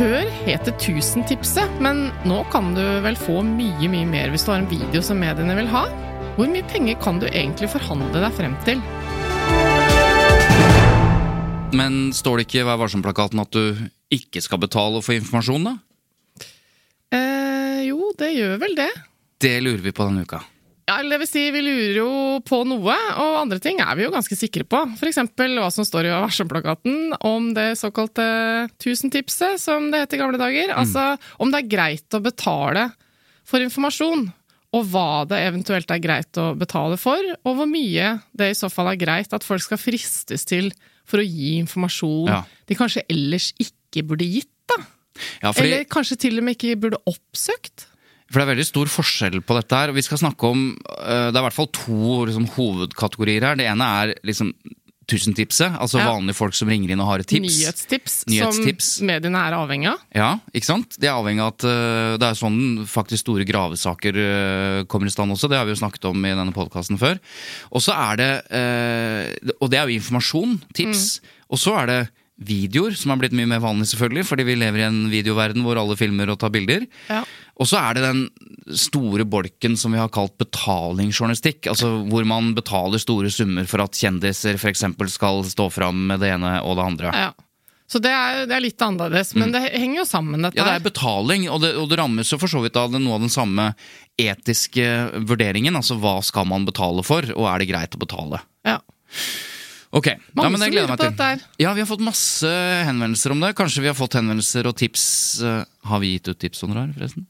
Før het det 1000-tipset, men nå kan du vel få mye, mye mer hvis du har en video som mediene vil ha. Hvor mye penger kan du egentlig forhandle deg frem til? Men står det ikke i Vær varsom-plakaten at du ikke skal betale for informasjon, da? Eh, jo, det gjør vel det. Det lurer vi på denne uka. Ja, eller det vil si, vi lurer jo på noe, og andre ting er vi jo ganske sikre på. For eksempel hva som står i varselplakaten om det såkalte tusentipset, som det het i gamle dager. Altså om det er greit å betale for informasjon, og hva det eventuelt er greit å betale for, og hvor mye det i så fall er greit at folk skal fristes til for å gi informasjon Ja. de kanskje ellers ikke burde gitt, da. Ja, fordi, Eller kanskje til og med ikke burde oppsøkt. For det er veldig stor forskjell på dette her. og Vi skal snakke om eh, Det er i hvert fall to liksom, hovedkategorier her. Det ene er liksom tusentipset, altså Ja. vanlige folk som ringer inn og har et tips. Nyhetstips, Nyhetstips. som mediene er avhengig av. Ja, ikke sant? Det er avhengig av at uh, det er sånn faktisk store gravesaker uh, kommer i stand også. Det har vi jo snakket om i denne podkasten før. Og så er det uh, Og det er jo informasjon, tips. Og så er det videoer, som har blitt mye mer vanlig, selvfølgelig, fordi vi lever i en videoverden hvor alle filmer og tar bilder. Ja. Og så er det den store bolken som vi har kalt betalingsjournalistikk. Altså hvor man betaler store summer for at kjendiser f.eks. skal stå fram med det ene og det andre. Ja. Så det er, det er litt annerledes, men det henger jo sammen, dette Mm. Ja, det er betaling, og det, og det rammes jo for så vidt av noe av den samme etiske vurderingen. Altså hva skal man betale for, og er det greit å betale? Ja. Ok, da ja, men jeg gleder meg til. Ja, vi har fått masse henvendelser om det. Kanskje vi har fått henvendelser og tips. eh, Har vi gitt ut tips, Honorar, forresten?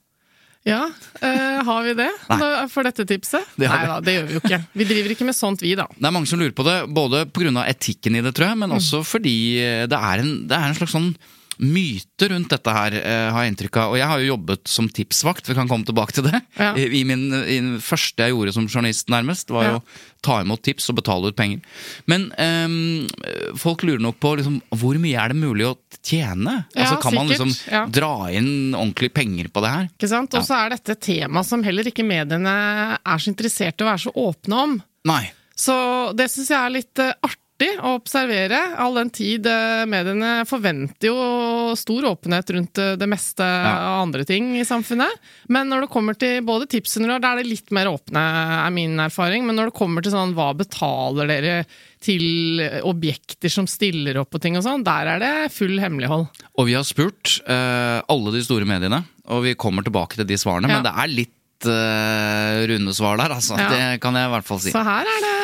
Ja, øh, har vi det Nei. For dette tipset? Det Nei da, det gjør vi jo ikke. Vi driver ikke med sånt, vi da. Det er mange som lurer på det, både pga. etikken i det, tror jeg, men også fordi eh, det er en, det er en slags sånn myte rundt dette her, eh, har jeg inntrykk av. Og jeg har jo jobbet som tipsvakt, vi kan komme tilbake til det. Ja. I, min, i første jeg gjorde som journalist, nærmest, var Ja. å ta imot tips og betale ut penger. Men ehm, folk lurer nok på liksom, hvor mye er det mulig å tjene? Ja, altså, kan man liksom dra inn ordentlig penger på det her? Ikke sant? Og så er dette et tema som heller ikke mediene er så interessert i å være så åpne om. Nei. Så det syns jeg er litt eh, artig å observere, all den tid eh, mediene forventer jo stor åpenhet rundt eh, det meste av andre ting i samfunnet. Men når det kommer til både tips og råd, da er det litt mer åpne, er min erfaring. Men når det kommer til sånn hva betaler dere til objekter som stiller opp og ting og sånn, der er det full hemmelighold. Og vi har spurt uh, alle de store mediene, og vi kommer tilbake til de svarene, Ja. men det er litt uh, runde svar der, altså. Ja. Det kan jeg i hvert fall si. Så her er det,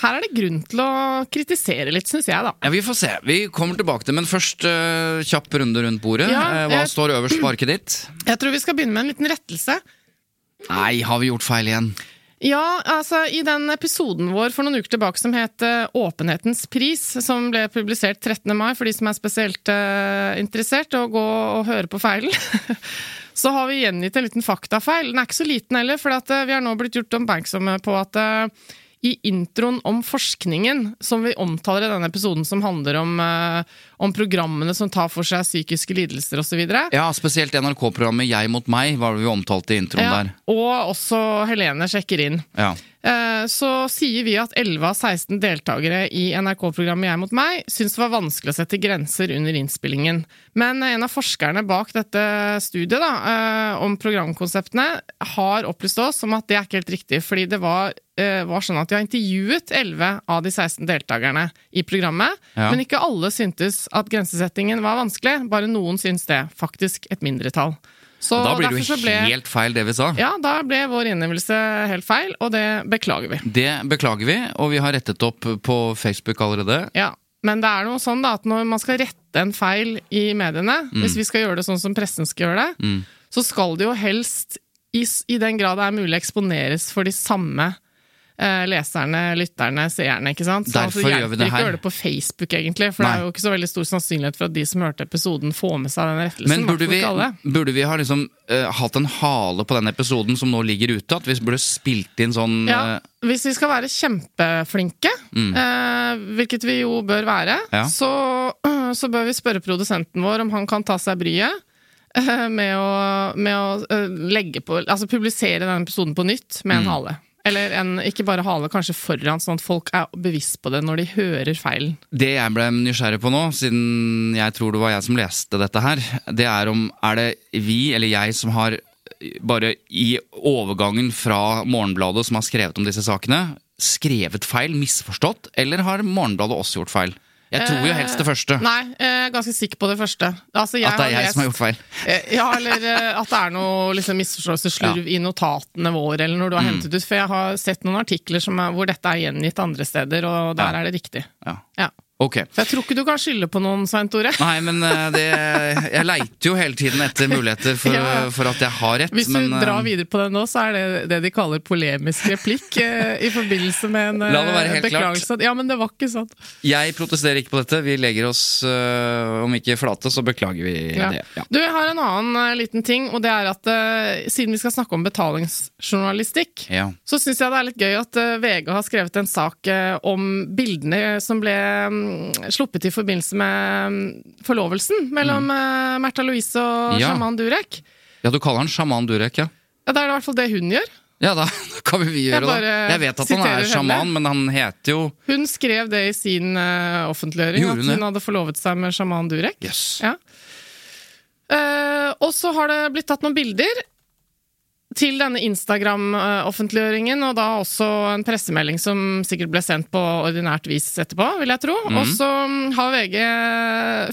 her er det grunn til å kritisere litt, syns jeg, da. Ja, Vi får se. Vi kommer tilbake til men først uh, kjapp runde rundt bordet. Ja, Eh, Hva jeg- står øverst på arket ditt? Jeg tror vi skal begynne med en liten rettelse. Nei, har vi gjort feil igjen? Ja, altså i den episoden vår for noen uker tilbake som het eh, Åpenhetens pris, som ble publisert 13. mai for de som er spesielt uh, interessert og gå og høre på feilen, så har vi gjengitt en liten faktafeil. Den er ikke så liten heller, for at, vi har nå blitt gjort oppmerksomme på at eh, i introen om forskningen, som vi omtaler i denne episoden, som handler om, eh, om programmene som tar for seg psykiske lidelser osv. Ja, spesielt NRK-programmet Jeg mot meg var det vi omtalte i introen Ja, der. og også Helene sjekker inn. Ja. Eh, så sier vi at 11 av 16 deltakere i NRK-programmet Jeg mot meg syns det var vanskelig å sette grenser under innspillingen. Men en av forskerne bak dette studiet da, eh, om programkonseptene har opplyst oss om at det er ikke helt riktig, fordi det var, eh, var sånn at de har intervjuet 11 av de 16 deltakerne i programmet, Ja. men ikke alle syntes at grensesettingen var vanskelig. Bare noen syns det. Faktisk et mindretall. Så da blir det jo ble, helt feil, det vi sa. Ja, da ble vår innlevelse helt feil, og det beklager vi. Det beklager vi, og vi har rettet opp på Facebook allerede. Ja, Men det er noe sånn da, at når man skal rette en feil i mediene, Mm. hvis vi skal gjøre det sånn som pressen skal gjøre det, så skal det jo helst, i, i den grad det er mulig, eksponeres for de samme leserne, lytterne, seerne. ikke sant? Så Derfor altså, gjør vi det ikke å gjør gjøre det på Facebook, egentlig, for Nei. det er jo ikke så veldig stor sannsynlighet for at de som hørte episoden, får med seg den rettelsen. Men burde vi, burde vi ha liksom uh, hatt en hale på den episoden som nå ligger ute? At vi burde spilt inn sånn Ja, eh, hvis vi skal være kjempeflinke, eh, hvilket vi jo bør være, Mm. Ja. så, så bør vi spørre produsenten vår om han kan ta seg bryet eh, med å, med å eh, legge på Altså publisere den episoden på nytt med en Mm. hale. Eller en, ikke bare hale, kanskje foran, sånn at folk er bevisst på det når de hører feilen. Det jeg ble nysgjerrig på nå, siden jeg tror det var jeg som leste dette her, det er om er det vi eller jeg som har bare i overgangen fra Morgenbladet som har skrevet om disse sakene, skrevet feil, misforstått, eller har Morgenbladet også gjort feil? Jeg tror jo helst det første. Nei, jeg er ganske sikker på det første. Altså, At det er jeg lest- som har gjort feil. Eh, Ja, eller eh, at det er noe liksom, misforståelse, slurv i notatene våre, eller når du Mm. har hentet ut. For jeg har sett noen artikler som er, hvor dette er gjengitt andre steder, og der Ja. er det riktig. Ja. Ja. Ok. Så jeg tror ikke du kan skylde på noen, Svein Tore. Nei, men eh, det, jeg leiter jo hele tiden etter muligheter for, Ja. for at jeg har rett. Hvis du men, drar videre på det nå, så er det det de kaller polemisk replikk eh, i forbindelse med en eh, La det være helt klart. beklagelse. Ja, men det var ikke sånn. Jeg protesterer ikke på dette. Vi legger oss, eh, om ikke flate, så beklager vi Ja. det. Ja. Du, jeg har en annen eh, liten ting, og det er at eh, siden vi skal snakke om betalingsjournalistikk, så syns jeg det er litt gøy at eh, VG har skrevet en sak eh, om bildene som ble mm, sluppet i forbindelse med mm, forlovelsen mellom eh, Märtha Louise og Mm. Ja. sjaman Durek. ja, du kaller han sjaman Durek, ja? Ja, det er i hvert fall det hun gjør. Ja, da kan vi gjøre det. Jeg vet at han er sjaman, men han heter jo Hun skrev det i sin uh, offentliggjøring, Gjorde at hun det? hadde forlovet seg med sjaman Durek. Yes. Ja. Uh, og så har det blitt tatt noen bilder til denne Instagram-offentliggjøringen, og da også en pressemelding som sikkert ble sendt på ordinært vis etterpå, vil jeg tro. Mm. Og så har VG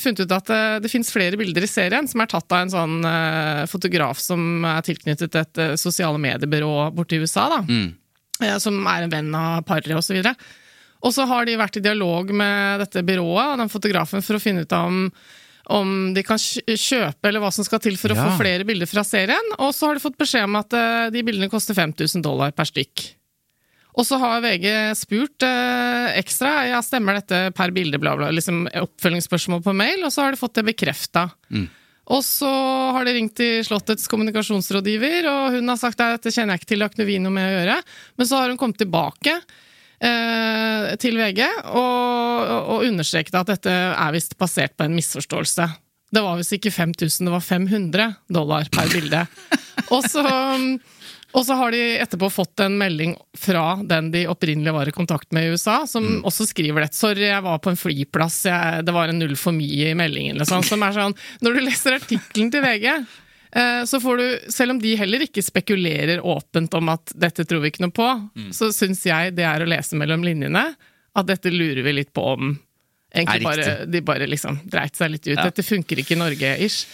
funnet ut at det, det fins flere bilder i serien som er tatt av en sånn eh, fotograf som er tilknyttet et eh, sosiale mediebyrå borti USA, da. Mm. eh, Som er en venn av paret, videre. Og så har de vært i dialog med dette byrået og den fotografen for å finne ut om om de kan kjøpe, eller hva som skal til for å Ja. få flere bilder fra serien. Og så har de fått beskjed om at eh, de bildene koster 5000 dollar per stykk. Og så har VG spurt eh, ekstra ja, stemmer dette per bilde, bla, bla, liksom oppfølgingsspørsmål på mail, og så har de fått det bekrefta. Og så har de ringt til Slottets kommunikasjonsrådgiver, og hun har sagt at dette kjenner jeg ikke til, det har ikke noe vi noe med å gjøre. Men så har hun kommet tilbake til VG og, og understreket at dette er visst basert på en misforståelse. Det var visst ikke 5000, det var 500 dollar per bilde. og, så, og så har de etterpå fått en melding fra den de opprinnelig var i kontakt med i USA, som også skriver det. 'Sorry, jeg var på en flyplass, jeg, det var en null for mye i meldingen'. Sånn, som er sånn, Når du leser artikkelen til VG, eh, så får du, selv om de heller ikke spekulerer åpent om at 'dette tror vi ikke noe på', så syns jeg det er å lese mellom linjene at dette lurer vi litt på om Egentlig bare, de bare liksom dreit seg litt ut. Ja. Dette funker ikke i Norge, ish.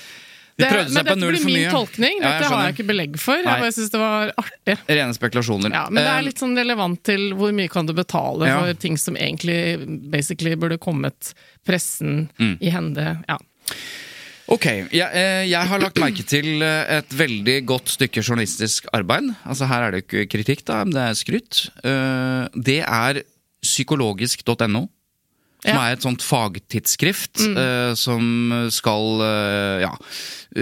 De Det- men dette blir min tolkning. Ja, Dette har jeg ikke belegg for. Nei. Jeg bare syns det var artig. Rene spekulasjoner. Ja, men det Eh, er litt sånn relevant til hvor mye kan du betale Ja. for ting som egentlig basically burde kommet pressen Mm. i hende. Ja. Ok, jeg, eh, jeg har lagt merke til eh, et veldig godt stykke journalistisk arbeid. Altså Her er det ikke kritikk, da, men det er skryt. Eh, Det er psykologisk.no. Som. Mm. er et sånt fagtidsskrift eh, som skal uh, ja,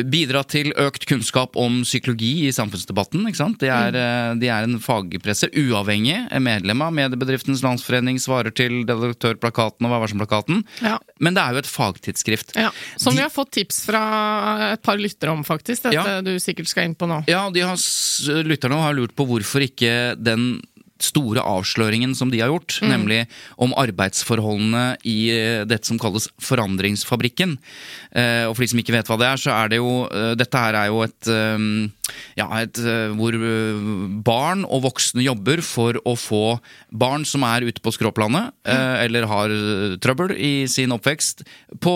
bidra til økt kunnskap om psykologi i samfunnsdebatten. ikke sant? De er, Mm. eh, de er en fagpresse, uavhengig, medlem av Mediebedriftens Landsforening, svarer til redaktørplakaten og Vær varsom-plakaten. Ja. Men det er jo et fagtidsskrift. Ja. Som De- vi har fått tips fra et par lyttere om, faktisk. Dette Ja. du sikkert skal inn på nå. Ja, de har, lytterne har lurt på hvorfor ikke den store avsløringen som de har gjort, nemlig om arbeidsforholdene i eh, dette som kalles Forandringsfabrikken. Eh, og for de som ikke vet hva det er, så er det jo eh, Dette her er jo et ja, et, hvor barn og voksne jobber for å få barn som er ute på skråplanet, eh, eller har trøbbel i sin oppvekst, på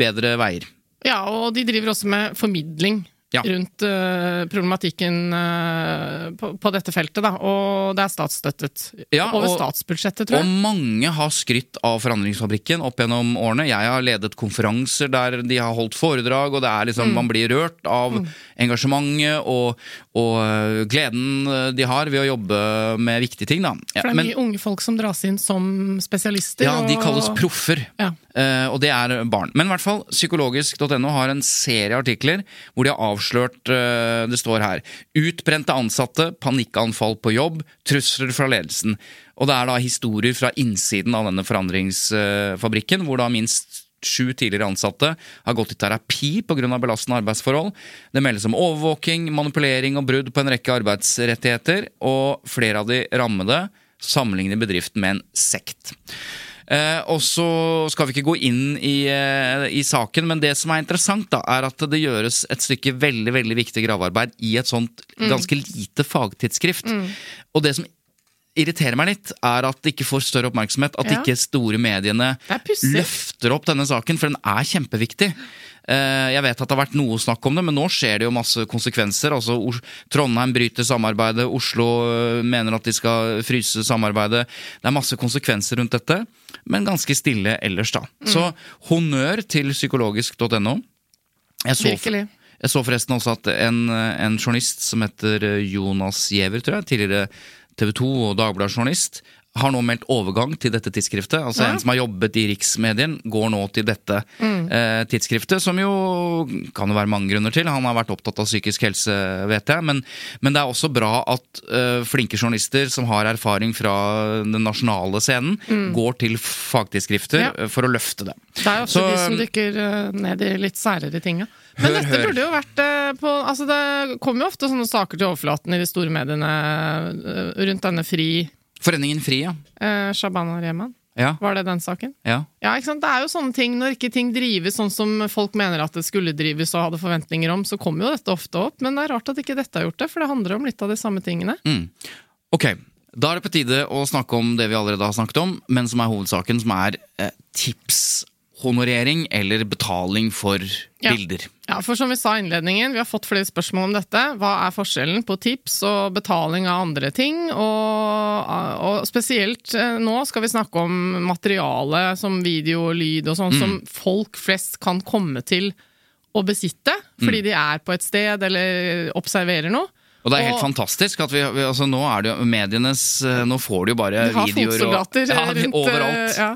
bedre veier. Ja, og de driver også med formidling Ja. rundt uh, problematikken uh, på, på dette feltet, da. Og det er statsstøttet. Ja, Over og- statsbudsjettet, tror jeg. Og mange har skrytt av Forandringsfabrikken opp gjennom årene. Jeg har ledet konferanser der de har holdt foredrag, og det er Mm. liksom, man blir rørt av engasjementet og, og øh, gleden de har ved å jobbe med viktige ting. Da. Ja, For det er men- mye unge folk som dras inn som spesialister. ja, de og- kalles proffer. Ja. Eh, og det er barn. Men i hvert fall, psykologisk.no har en serie artikler hvor de har avslørt eh, Det står her Utbrente ansatte, panikkanfall på jobb, trusler fra ledelsen. Og det er da historier fra innsiden av denne forandringsfabrikken, hvor da minst Sju tidligere ansatte har gått i terapi pga. belastende arbeidsforhold. Det meldes om overvåking, manipulering og brudd på en rekke arbeidsrettigheter. Og flere av de rammede sammenligner bedriften med en sekt. Eh, og så skal vi ikke gå inn i, eh, i saken, men det som er interessant, da, er at det gjøres et stykke veldig veldig viktig gravearbeid i et sånt ganske lite fagtidsskrift. Og det som irriterer meg litt, er at det ikke får større oppmerksomhet. At Ja. ikke store mediene er løfter opp denne saken, for den er kjempeviktig. Eh, Jeg vet at det har vært noe snakk om det, men nå skjer det jo masse konsekvenser. Altså, Trondheim bryter samarbeidet, Oslo eh, mener at de skal fryse samarbeidet. Det er masse konsekvenser rundt dette, men ganske stille ellers, da. Mm. Så honnør til psykologisk.no. Virkelig. jeg så forresten også at en, en journalist som heter Jonas Giæver, tror jeg, tidligere TV 2 og Dagbladet-journalist, har nå meldt overgang til dette tidsskriftet. Altså Ja. En som har jobbet i Riksmedien, går nå til dette eh, tidsskriftet, som jo kan jo være mange grunner til. Han har vært opptatt av psykisk helse, vet jeg. Men, men det er også bra at eh, flinke journalister som har erfaring fra den nasjonale scenen, går til fagtidsskrifter Ja. eh, for å løfte det. Det er jo ofte Så, de som dykker eh, ned i litt særere ting. Men Hør, dette hør. burde jo vært eh, på Altså, det kommer jo ofte sånne saker til overflaten i de store mediene eh, rundt denne Fri Foreningen Fri, ja. eh, Shabana Rehman. ja. Var det den saken? ja. Ja, ikke sant? Det er jo sånne ting, Når ikke ting drives sånn som folk mener at det skulle drives og hadde forventninger om, så kommer jo dette ofte opp. Men det er rart at ikke dette har gjort det, for det handler om litt av de samme tingene. Mm. Ok, da er det på tide å snakke om det vi allerede har snakket om, men som er hovedsaken, som er eh, tipshonorering eller betaling for Ja. bilder. Ja, for som vi sa i innledningen, vi har fått flere spørsmål om dette. Hva er forskjellen på tips og betaling av andre ting? Og, og spesielt eh, nå skal vi snakke om materiale som video og lyd og sånn, som folk flest kan komme til å besitte, fordi de er på et sted eller observerer noe. Og det er helt Og- fantastisk at vi, vi altså nå er det jo medienes eh, Nå får du jo bare har videoer og ja, rundt overalt. eh, Ja.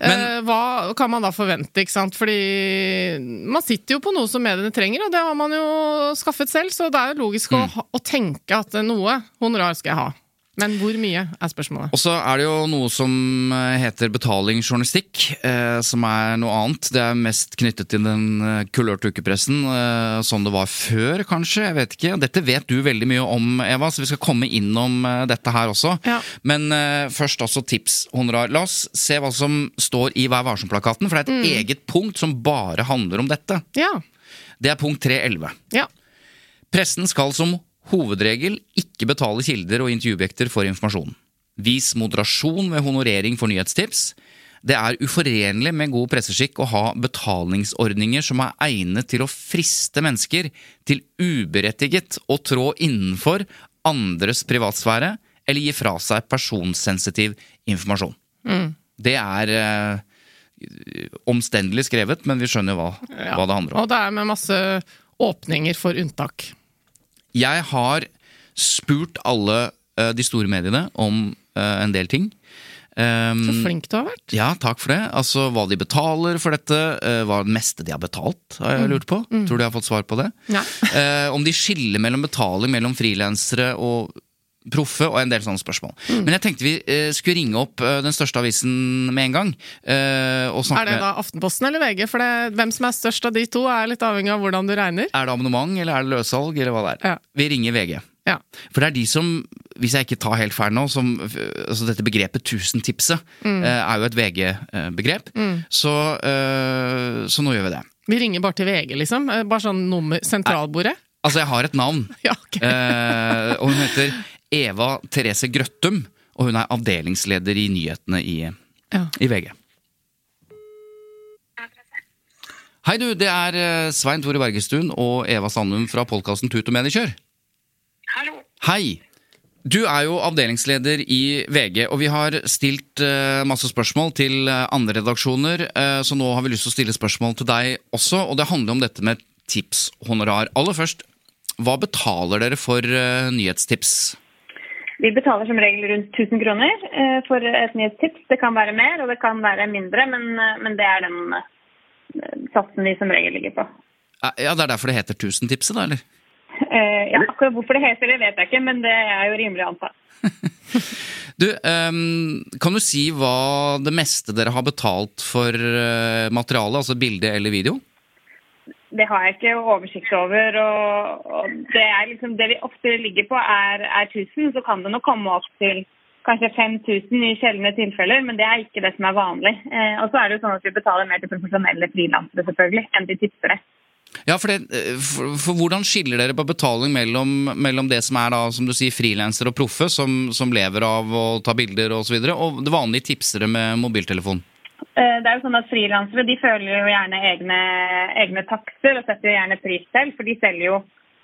Men- Eh, hva kan man da forvente, ikke sant? Fordi man sitter jo på noe som mediene trenger, og det har man jo skaffet selv, så det er jo logisk Mm. å, å tenke at noe honorar skal jeg ha. Men hvor mye, er spørsmålet. Og så er det jo noe som eh, heter betalingsjournalistikk, eh, som er noe annet. Det er mest knyttet til den eh, kulørte ukepressen, eh, sånn det var før, kanskje. Jeg vet ikke. Dette vet du veldig mye om, Eva, så vi skal komme innom eh, dette her også. Ja. Men eh, først også tips, honorar. La oss se hva som står i Vær varsom-plakaten, for det er et Mm. eget punkt som bare handler om dette. Ja. Det er punkt 311. Ja. Pressen skal som hovedregel ikke betale kilder og intervjuobjekter for informasjon. Vis moderasjon ved honorering for nyhetstips. Det er uforenlig med god presseskikk å ha betalingsordninger som er egnet til å friste mennesker til uberettiget å trå innenfor andres privatsfære eller gi fra seg personsensitiv informasjon. Det er eh, omstendelig skrevet, men vi skjønner hva, ja. hva det handler om. Og det er med masse åpninger for unntak. Jeg har spurt alle uh, de store mediene om uh, en del ting. Um, Så flink du har vært. ja, takk for det. Altså Hva de betaler for dette. Uh, hva det meste de har betalt, har jeg lurt på. Tror du jeg har fått svar på det? Ja. Om de skiller mellom betaling mellom frilansere og proffe, og en del sånne spørsmål. Men jeg tenkte vi eh, skulle ringe opp eh, den største avisen med en gang. eh, Er det da Aftenposten eller VG? For det, hvem som er størst av de to, er litt avhengig av hvordan du regner. Er det abonnement, eller er det løssalg, eller hva det er? Ja. Vi ringer VG. Ja. For det er de som, hvis jeg ikke tar helt feil nå, som altså Dette begrepet 1000-tipset Mm. eh, er jo et VG-begrep. Så, eh, så nå gjør vi det. Vi ringer bare til VG, liksom. Eh, Bare sånn nummer sentralbordet. Altså, jeg har et navn. Ja, ok. Eh, og hun heter Eva Therese Grøttum. Og hun er avdelingsleder i nyhetene i, Ja. i VG. Hei, du. Det er eh, Svein Tore Bergestuen og Eva Sandum fra podkasten Tut og Mediekjør. Hallo. Hei! Du er jo avdelingsleder i VG, og vi har stilt eh, masse spørsmål til eh, andre redaksjoner, så nå har vi lyst til å stille spørsmål til deg også, og det handler om dette med tipshonorar. Aller først, hva betaler dere for eh, nyhetstips? Vi betaler som regel rundt 1000 kroner eh, for et nyhetstips. Det kan være mer, og det kan være mindre, men, eh, men det er den eh, satsen vi som regel ligger på. Ja, Det er derfor det heter 1000-tipset, da, eller? Ja, akkurat hvorfor det heter det, vet jeg ikke, men det er jo rimelig å anta. Du, ehm, kan du si hva det meste dere har betalt for materialet, altså bilde eller video? Det har jeg ikke oversikt over, og, og det, liksom, det vi ofte ligger på er, er 1000, så kan det nok komme opp til kanskje 5000 i sjeldne tilfeller, men det er ikke det som er vanlig. Eh, og så er det jo sånn at vi betaler mer til profesjonelle frilansere selvfølgelig, enn de tipsere. Ja, for, det, eh, for, for hvordan skiller dere på betaling mellom, mellom det som er da, som du sier, frilansere og proffe, som, som lever av å ta bilder osv., og, så videre, og det vanlige tipsere med mobiltelefon? Eh, Det er jo sånn at Frilansere de føler jo gjerne egne, egne takster og setter jo gjerne pris selv, for de selger jo,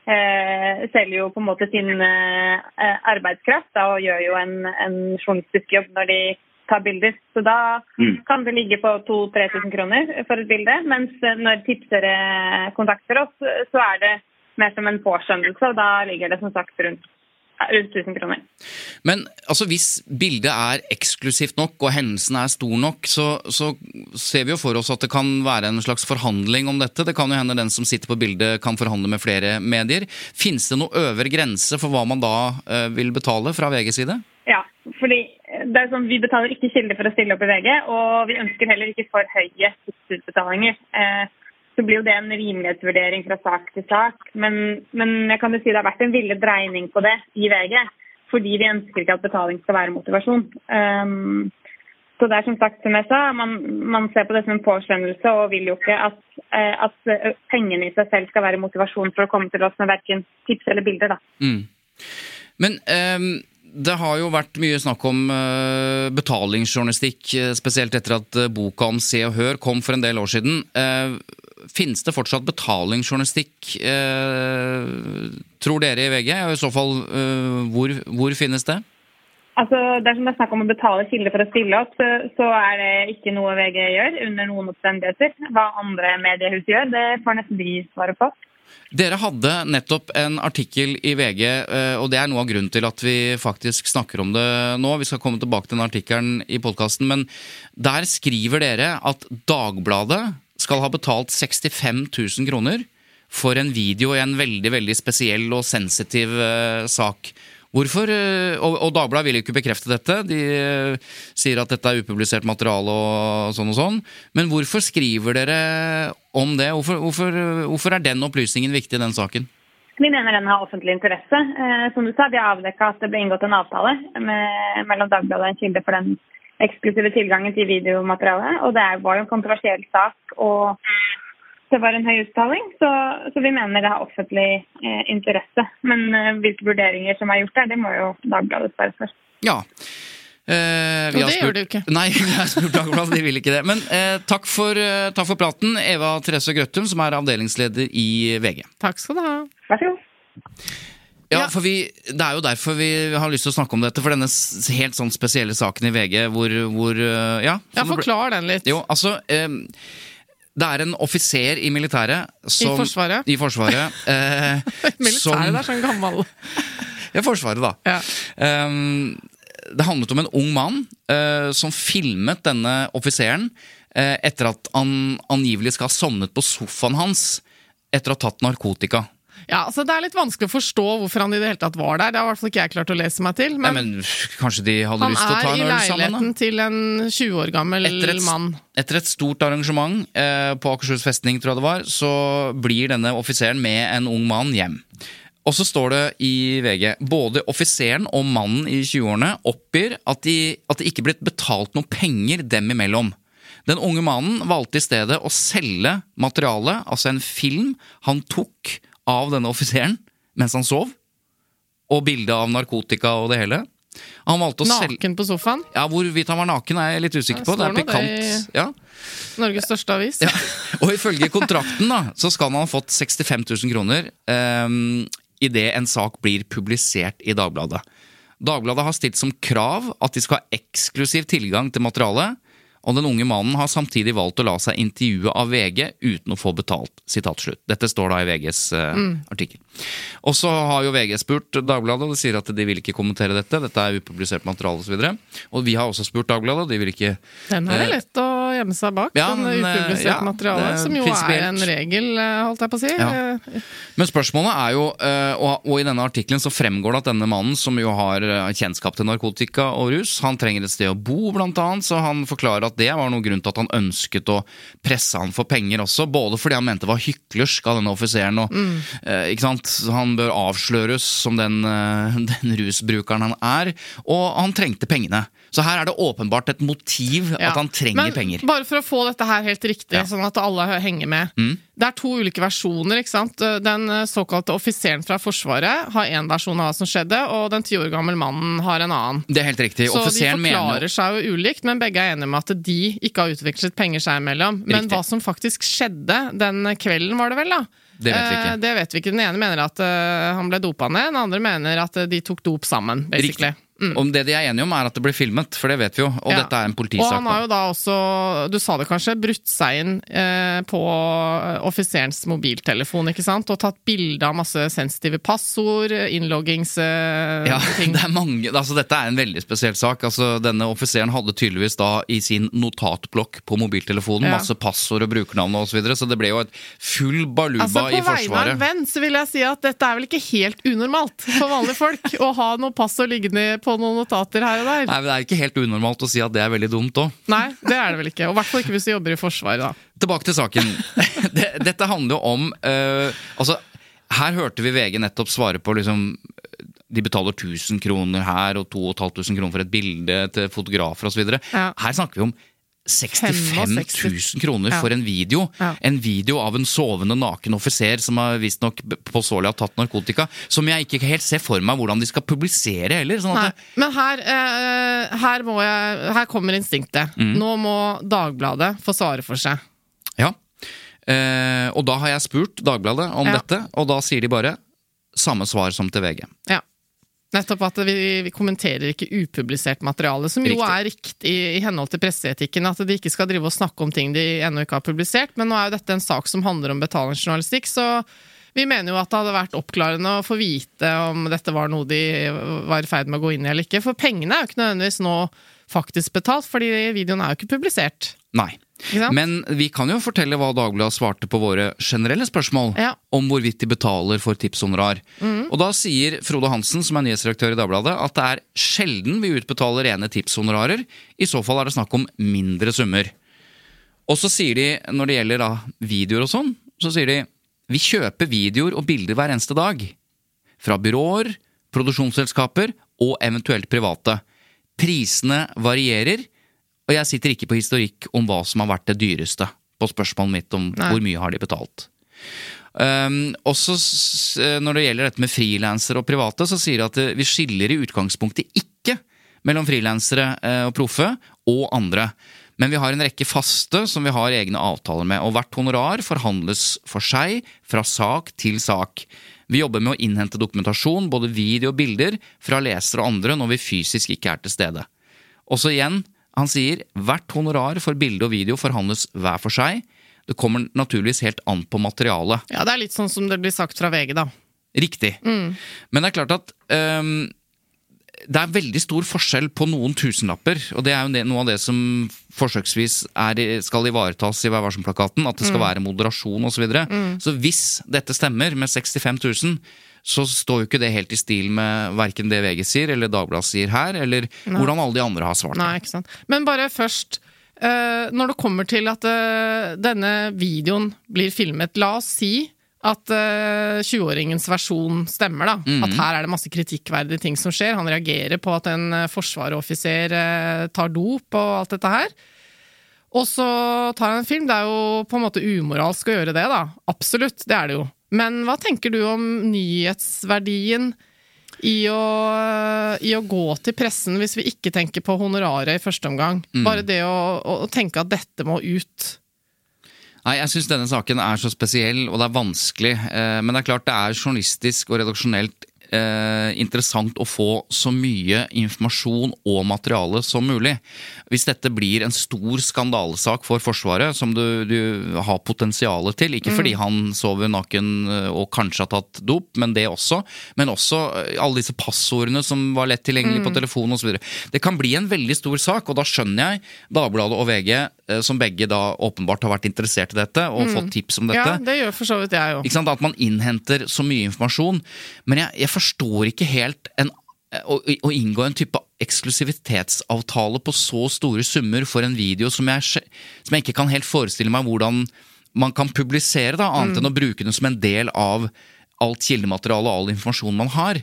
eh, selger jo på en måte sin eh, arbeidskraft da, og gjør jo en, en journalistisk jobb når de tar bilder. Så da kan det ligge på 2000-3000 kroner for et bilde, mens eh, når tipsere kontakter oss, så er det mer som en påskjønnelse, og da ligger det som sagt rundt, rundt 1000 kroner. Men altså, hvis bildet er eksklusivt nok, og hendelsen er stor nok, så, så ser vi jo for oss at det kan være en slags forhandling om dette. Det kan jo hende den som sitter på bildet kan forhandle med flere medier. Fins det noe øvre grense for hva man da uh, vil betale fra VGs side? Ja, fordi det er sånn, Vi betaler ikke kilder for å stille opp i VG, og vi ønsker heller ikke for høye tidsutbetalinger. Eh, så blir jo det en rimelighetsvurdering fra sak til sak. Men, men jeg kan jo si det har vært en villet dreining på det i VG, fordi vi ønsker ikke at betaling skal være motivasjon. Um, så det er som sagt, som jeg sa, man, man ser på det som en påskjønnelse og vil jo ikke at, eh, at eh, pengene i seg selv skal være motivasjon for å komme til oss med verken tips eller bilder. da. Mm. Men um det har jo vært mye snakk om eh, betalingsjournalistikk, spesielt etter at boka om Se og Hør kom for en del år siden. Finnes det fortsatt betalingsjournalistikk, eh, tror dere i VG? Og i så fall, eh, hvor, hvor finnes det? Altså, Dersom det er snakk om å betale kilder for å stille opp, så, så er det ikke noe VG gjør under noen omstendigheter. Hva andre mediehus gjør, det får nesten de svare på. Dere hadde nettopp en artikkel i VG, eh, og det er noe av grunnen til at vi faktisk snakker om det nå. Vi skal komme tilbake til den artikkelen i podkasten, men der skriver dere at Dagbladet skal ha betalt 65 000 kroner for en video i en veldig veldig spesiell og sensitiv uh, sak. Hvorfor, eh, og, og Dagbladet vil ikke bekrefte dette. De uh, sier at dette er upublisert materiale og sånn og sånn. Men hvorfor skriver dere om det? Hvorfor, hvorfor, hvorfor er den opplysningen viktig i den saken? Vi mener den har offentlig interesse. Eh, som du sa, Vi har avdekka at det ble inngått en avtale med, mellom Dagbladet og en kilde for den eksklusive tilgangen til videomaterialet. Og det er- var jo en kontroversiell sak, og det var en høy uttaling. Så, så vi mener det har offentlig eh, interesse. Men eh, hvilke vurderinger som er gjort der, det må jo Dagbladet svare for. Ja. Eh, vi Og har det spurt- gjør du ikke. Nei, vi har spurt Dagbladet, de vil ikke det. Men eh, takk, for, eh, takk for praten, Eva Therese Grøttum, som er avdelingsleder i VG. Takk skal du ha. Vær så god. Ja, for vi, Det er jo derfor vi har lyst til å snakke om dette, for denne helt sånn spesielle saken i VG hvor, hvor eh, Ja, Ja, Forklar den litt. Jo, altså eh, Det er en offiser i militæret som Forsvaret? I Forsvaret. eh, Militæret som- er sånn gammel Ja, Forsvaret, da. Ja. Um, det handlet om en ung mann uh, som filmet denne offiseren uh, etter at han angivelig skal ha sovnet på sofaen hans etter å ha tatt narkotika. Ja, altså Det er litt vanskelig å forstå hvorfor han i det hele tatt var der. Det har i hvert fall ikke jeg klart å lese meg til. Nei, Men, men Kanskje de hadde lyst til å ta er i en øl sammen? leiligheten til en 20 år gammel? Etter et, mann. etter et stort arrangement eh, på Akershus festning, tror jeg det var, så blir denne offiseren med en ung mann hjem. Og så står det i VG både offiseren og mannen i 20-årene oppgir at, de, at det ikke blitt betalt noe penger dem imellom. Den unge mannen valgte i stedet å selge materialet, altså en film han tok av denne offiseren mens han sov, og bilde av narkotika og det hele. Å selge Naken på sofaen. Ja, Hvorvidt han var naken, er jeg litt usikker på. Det er pikant. det pikant. Ja. Norges største avis. Ja. Og ifølge kontrakten da, så skal han ha fått 65 000 kroner um, idet en sak blir publisert i Dagbladet. Dagbladet har stilt som krav at de skal ha eksklusiv tilgang til materialet, og den unge mannen har samtidig valgt å la seg intervjue av VG uten å få betalt. Dette står da i VGs mm. artikkel. Og så har jo VG spurt Dagbladet, og de sier at de vil ikke kommentere dette. Dette er upublisert materiale osv. Og, så og vi har også spurt Dagbladet, og de vil ikke Den er det lett å gjemme seg bak. ja, den upublisert eh, upubliserte ja, materialet, er som jo er en regel, eh, holdt jeg på å si. Ja. Eh, Men spørsmålet er jo, eh, og, i denne artikkelen så fremgår det at denne mannen, som jo har eh, kjennskap til narkotika og rus, han trenger et sted å bo, blant annet, så han forklarer at det var noen grunn til at han ønsket å presse han for penger også, både fordi han mente det var hyklersk av denne offiseren, og eh, ikke sant, han bør avsløres som den, eh, den rusbrukeren han er, og han trengte pengene. Så her er det åpenbart et motiv ja. at han trenger Men penger. bare for å få dette her helt riktig, Ja. Mm. sånn at alle henger med. Det er to ulike versjoner. ikke sant? Den eh, såkalte offiseren fra Forsvaret har én versjon av hva som skjedde, og den ti år gamle mannen har en annen. Det er helt riktig. Så de forklarer mener seg jo ulikt, men begge er enige med at de ikke har utvekslet penger seg imellom. Men Riktig. hva som faktisk skjedde den kvelden, var det vel, da? Det vet. Eh, det vet vi ikke. Den ene mener at uh, han ble dopa ned, den andre mener at uh, de tok dop sammen, basically. Riktig. Om det de er enige om, er at det blir filmet, for det vet vi jo. Og Mm. Ja. dette er en politisak. Og han har jo da også, du sa det kanskje, brutt seg inn eh, på eh, offiserens mobiltelefon, ikke sant? Og tatt bilde av masse sensitive passord, innloggingsting. Ja, det er mange, altså Dette er en veldig spesiell sak. Altså Denne offiseren hadde tydeligvis da i sin notatblokk på mobiltelefonen Ja. masse passord og brukernavn og så videre, så det ble jo et full baluba Altså, i På vegne av en venn så vil jeg si at dette er vel ikke helt unormalt for vanlige folk å ha noe passord liggende på noen notater her og der. Nei, men Det er ikke helt unormalt å si at det er veldig dumt òg. Nei, det er det vel ikke. Og i hvert fall ikke hvis du jobber i Forsvaret, da. Tilbake til saken. Dette handler jo om uh, Altså, her hørte vi VG nettopp svare på liksom de betaler 1000 kroner her og 2500 kroner for et bilde til fotografer osv. Ja. Her snakker vi om 65 000 kroner Ja. for en video. Ja. En video av en sovende naken offiser som har visstnok påståelig har tatt narkotika. Som jeg ikke helt ser for meg hvordan de skal publisere heller. Sånn at det, men her, uh, her, må jeg, her kommer instinktet. Mm. Nå må Dagbladet få svare for seg. ja. Uh, og da har jeg spurt Dagbladet om Ja. dette, og da sier de bare samme svar som til VG. Ja. Nettopp at vi, vi kommenterer ikke upublisert materiale, som jo Riktig. er riktig i, henhold til presseetikken. At de ikke skal drive og snakke om ting de ennå ikke har publisert. Men nå er jo dette en sak som handler om betalingsjournalistikk, så vi mener jo at det hadde vært oppklarende å få vite om dette var noe de var i ferd med å gå inn i eller ikke. For pengene er jo ikke nødvendigvis nå faktisk betalt, fordi videoen er jo ikke publisert. Nei. Men vi kan jo fortelle hva Dagbladet svarte på våre generelle spørsmål Ja. om hvorvidt de betaler for tipshonorar. Og da sier Frode Hansen, som er nyhetsredaktør i Dagbladet, at det er sjelden vi utbetaler rene tipshonorarer. I så fall er det snakk om mindre summer. Og så sier de, når det gjelder da videoer og sånn, så sier de vi kjøper videoer og bilder hver eneste dag. Fra byråer, produksjonsselskaper og eventuelt private. Prisene varierer, og jeg sitter ikke på historikk om hva som har vært det dyreste, på spørsmålet mitt om Nei. hvor mye har de betalt. Um, også når det gjelder dette med frilansere og private, så sier de at eh, vi skiller i utgangspunktet ikke mellom frilansere eh, og proffe og andre. Men vi har en rekke faste som vi har egne avtaler med, og hvert honorar forhandles for seg fra sak til sak. Vi jobber med å innhente dokumentasjon, både video og bilder, fra lesere og andre når vi fysisk ikke er til stede. Også igjen, han sier hvert honorar for bilde og video forhandles hver for seg. Det kommer naturligvis helt an på materialet. Ja, det er litt sånn som det blir sagt fra VG, da. Riktig. Men det er klart at um, det er veldig stor forskjell på noen tusenlapper. Og det er jo noe av det som forsøksvis er, skal ivaretas i Vær varsom-plakaten. At det skal være moderasjon osv. Så, videre. så hvis dette stemmer med 65 000, så står jo ikke det helt i stil med verken det VG sier eller Dagbladet sier her, eller hvordan alle de andre har svart. Nei, ikke sant. Men bare først, eh, når det kommer til at eh, denne videoen blir filmet, la oss si at eh, 20-åringens versjon stemmer, da. At her er det masse kritikkverdige ting som skjer. Han reagerer på at en forsvarsoffiser eh, tar dop og alt dette her. Og så tar han en film. Det er jo på en måte umoralsk å gjøre det, da. Absolutt, det er det jo. Men hva tenker du om nyhetsverdien i å, i å gå til pressen hvis vi ikke tenker på honoraret i første omgang? Bare det å, å tenke at dette må ut. Nei, jeg syns denne saken er så spesiell, og det er vanskelig. Eh, men det er klart det er journalistisk og redaksjonelt eh, interessant å få så mye informasjon og materiale som mulig. Hvis dette blir en stor skandalesak for Forsvaret, som du, du har potensialet til, ikke fordi han sover naken eh, og kanskje har tatt dop, men det også, men også eh, alle disse passordene som var lett tilgjengelig på telefon osv. Det kan bli en veldig stor sak, og da skjønner jeg Dagbladet og VG, eh, som begge da åpenbart har vært interessert i dette og fått tips om dette. Ja, det gjør for så vidt jeg òg. At man innhenter så mye informasjon. Men jeg, jeg forstår ikke helt en, å, å inngå en type eksklusivitetsavtale på så store summer for en video som jeg, som jeg ikke kan helt forestille meg hvordan man kan publisere, da, annet enn å bruke den som en del av alt kildemateriale og all informasjon man har.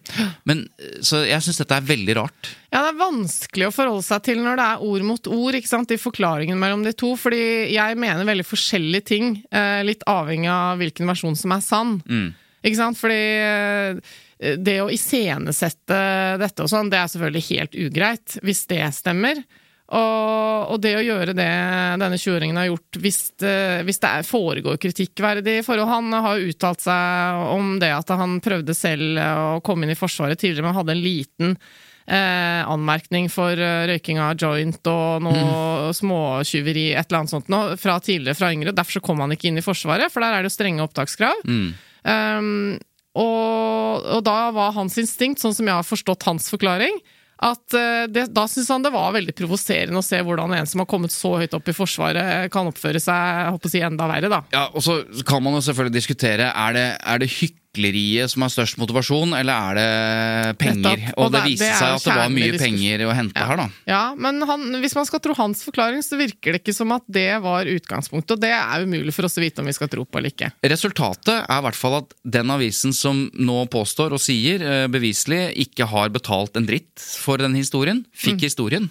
Men, så jeg syns dette er veldig rart. Ja, det er vanskelig å forholde seg til når det er ord mot ord, ikke sant, i forklaringen mellom de to, fordi jeg mener veldig forskjellige ting, eh, litt avhengig av hvilken versjon som er sann. Ikke sant, fordi eh, det å iscenesette dette og sånn, det er selvfølgelig helt ugreit, hvis det stemmer. Og, og det å gjøre det denne 20-åringen har gjort, hvis det, hvis det er, foregår kritikkverdig forhold Han har uttalt seg om det at han prøvde selv å komme inn i Forsvaret tidligere, men hadde en liten eh, anmerkning for eh, røyking av joint og noe småtyveri, et eller annet sånt noe, fra tidligere, fra yngre. Derfor så kom han ikke inn i Forsvaret, for der er det jo strenge opptakskrav. Um, og, og da var hans instinkt, sånn som jeg har forstått hans forklaring, at eh, det, da syntes han det var veldig provoserende å se hvordan en som har kommet så høyt opp i Forsvaret, kan oppføre seg jeg håper å si, enda verre. da. Ja, og så kan man jo selvfølgelig diskutere er det, er det hykleriet som har størst motivasjon, eller er det penger? Nettopp. Og, Og det, det- viste det seg at det var mye penger å hente her, da. Ja, men han, hvis man skal tro hans forklaring, så virker det ikke som at det var utgangspunktet. Og det er umulig for oss å vite om vi skal tro på eller ikke. Resultatet er i hvert fall at den avisen som nå påstår og sier eh, beviselig ikke har betalt en dritt for den historien, fikk Mm. historien.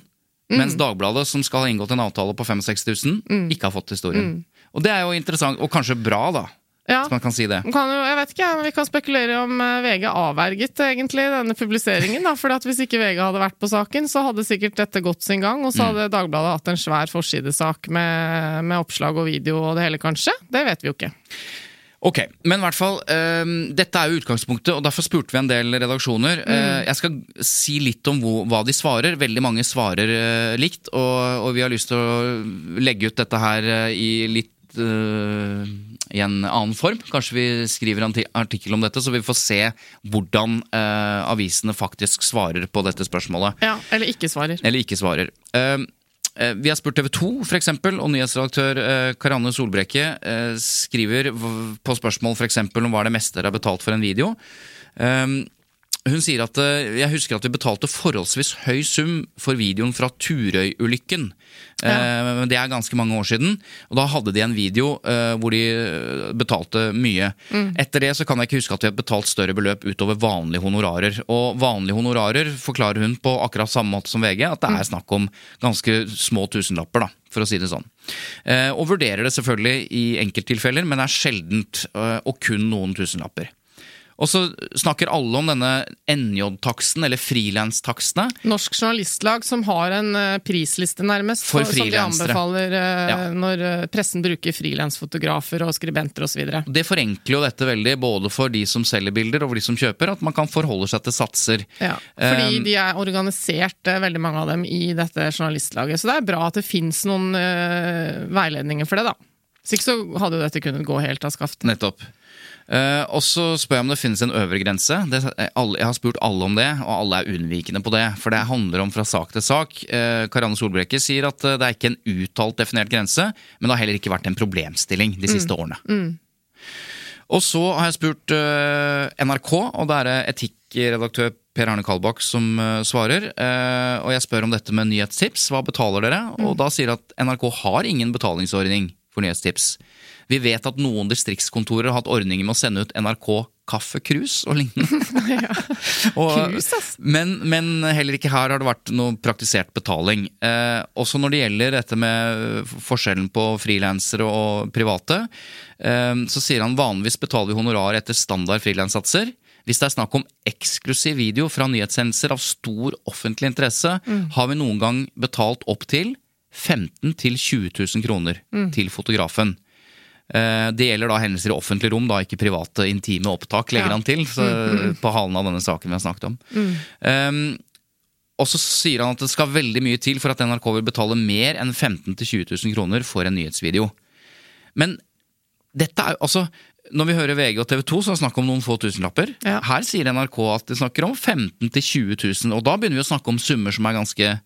Mens Dagbladet, som skal ha inngått en avtale på 65 000, Mm. ikke har fått historien. Og det er jo interessant, og kanskje bra, da, Ja. hvis man kan si det. Kan jo, jeg vet ikke, men Vi kan spekulere om eh, VG avverget egentlig denne publiseringen. da, for at Hvis ikke VG hadde vært på saken, så hadde sikkert dette gått sin gang. Og så hadde Dagbladet hatt en svær forsidesak med, med oppslag og video og det hele, kanskje. Det vet vi jo ikke. Ok, men i hvert fall, uh, dette er jo utgangspunktet, og derfor spurte vi en del redaksjoner. Eh, jeg skal si litt om hvor, hva de svarer. Veldig mange svarer uh, likt, og, og vi har lyst til å legge ut dette her eh, i litt eh, i en annen form. Kanskje vi skriver en artikkel om dette, så vi får se hvordan eh, avisene faktisk svarer på dette spørsmålet. Ja, Eller ikke svarer. Eller ikke svarer. Eh, eh, vi har spurt TV 2, for eksempel, og nyhetsredaktør eh, Karianne Solbrekke eh, skriver på spørsmål for eksempel, om hva er det meste dere har betalt for en video. Eh, hun sier at eh, jeg husker at vi betalte forholdsvis høy sum for videoen fra Turøy-ulykken. Ja. Det er ganske mange år siden. Og da hadde de en video eh, hvor de eh, betalte mye. Etter det så kan jeg ikke huske at vi har betalt større beløp utover vanlige honorarer. Og vanlige honorarer forklarer hun på akkurat samme måte som VG, at det er snakk om ganske små tusenlapper, da, for å si det sånn. Eh, Og vurderer det selvfølgelig i enkelttilfeller, men er sjeldent eh, og kun noen tusenlapper. Og så snakker alle om denne NJ-taksten, eller frilanstakstene. Norsk Journalistlag som har en eh, prisliste, nærmest, For som de anbefaler eh, Ja. når eh, pressen bruker frilansfotografer og skribenter osv. Det forenkler jo dette veldig, både for de som selger bilder og for de som kjøper, at man kan forholde seg til satser. Ja, fordi Um, de er organisert, veldig mange av dem, i dette journalistlaget. Så det er bra at det fins noen veiledninger for det, da. Hvis ikke så hadde jo dette kunnet gå helt av skaftet. Nettopp. Eh, og så spør jeg om det finnes en øvre grense. Det, alle, jeg har spurt alle om det, og alle er unnvikende på det. For det handler om fra sak til sak. Uh, Karianne Solbrekke sier at eh, det er ikke en uttalt definert grense, men det har heller ikke vært en problemstilling de siste årene. Og så har jeg spurt uh, NRK, og det er etikkredaktør Per Arne Kalbakk som svarer. Og jeg spør om dette med nyhetstips. Hva betaler dere? Og da sier at NRK har ingen betalingsordning for nyhetstips. Vi vet at noen distriktskontorer har hatt ordninger med å sende ut NRK kaffekrus og lignende. og, Krus, ass. men, men heller ikke her har det vært noe praktisert betaling. Eh, også når det gjelder dette med forskjellen på frilansere og private, eh, så sier han vanligvis betaler vi honorar etter standard frilanssatser. Hvis det er snakk om eksklusiv video fra nyhetssendelser av stor offentlig interesse, har vi noen gang betalt opp til 15 000-20 000 kroner til fotografen. Eh, Det gjelder da hendelser i offentlig rom, da ikke private, intime opptak, legger Ja. han til. Så, På halen av denne saken vi har snakket om. Um, og så sier han at det skal veldig mye til for at NRK vil betale mer enn 15 000-20 000 kroner for en nyhetsvideo. Men dette er jo altså Når vi hører VG og TV 2, så er det snakk om noen få tusenlapper. Ja. Her sier NRK at de snakker om 15 000-20 000, og da begynner vi å snakke om summer som er ganske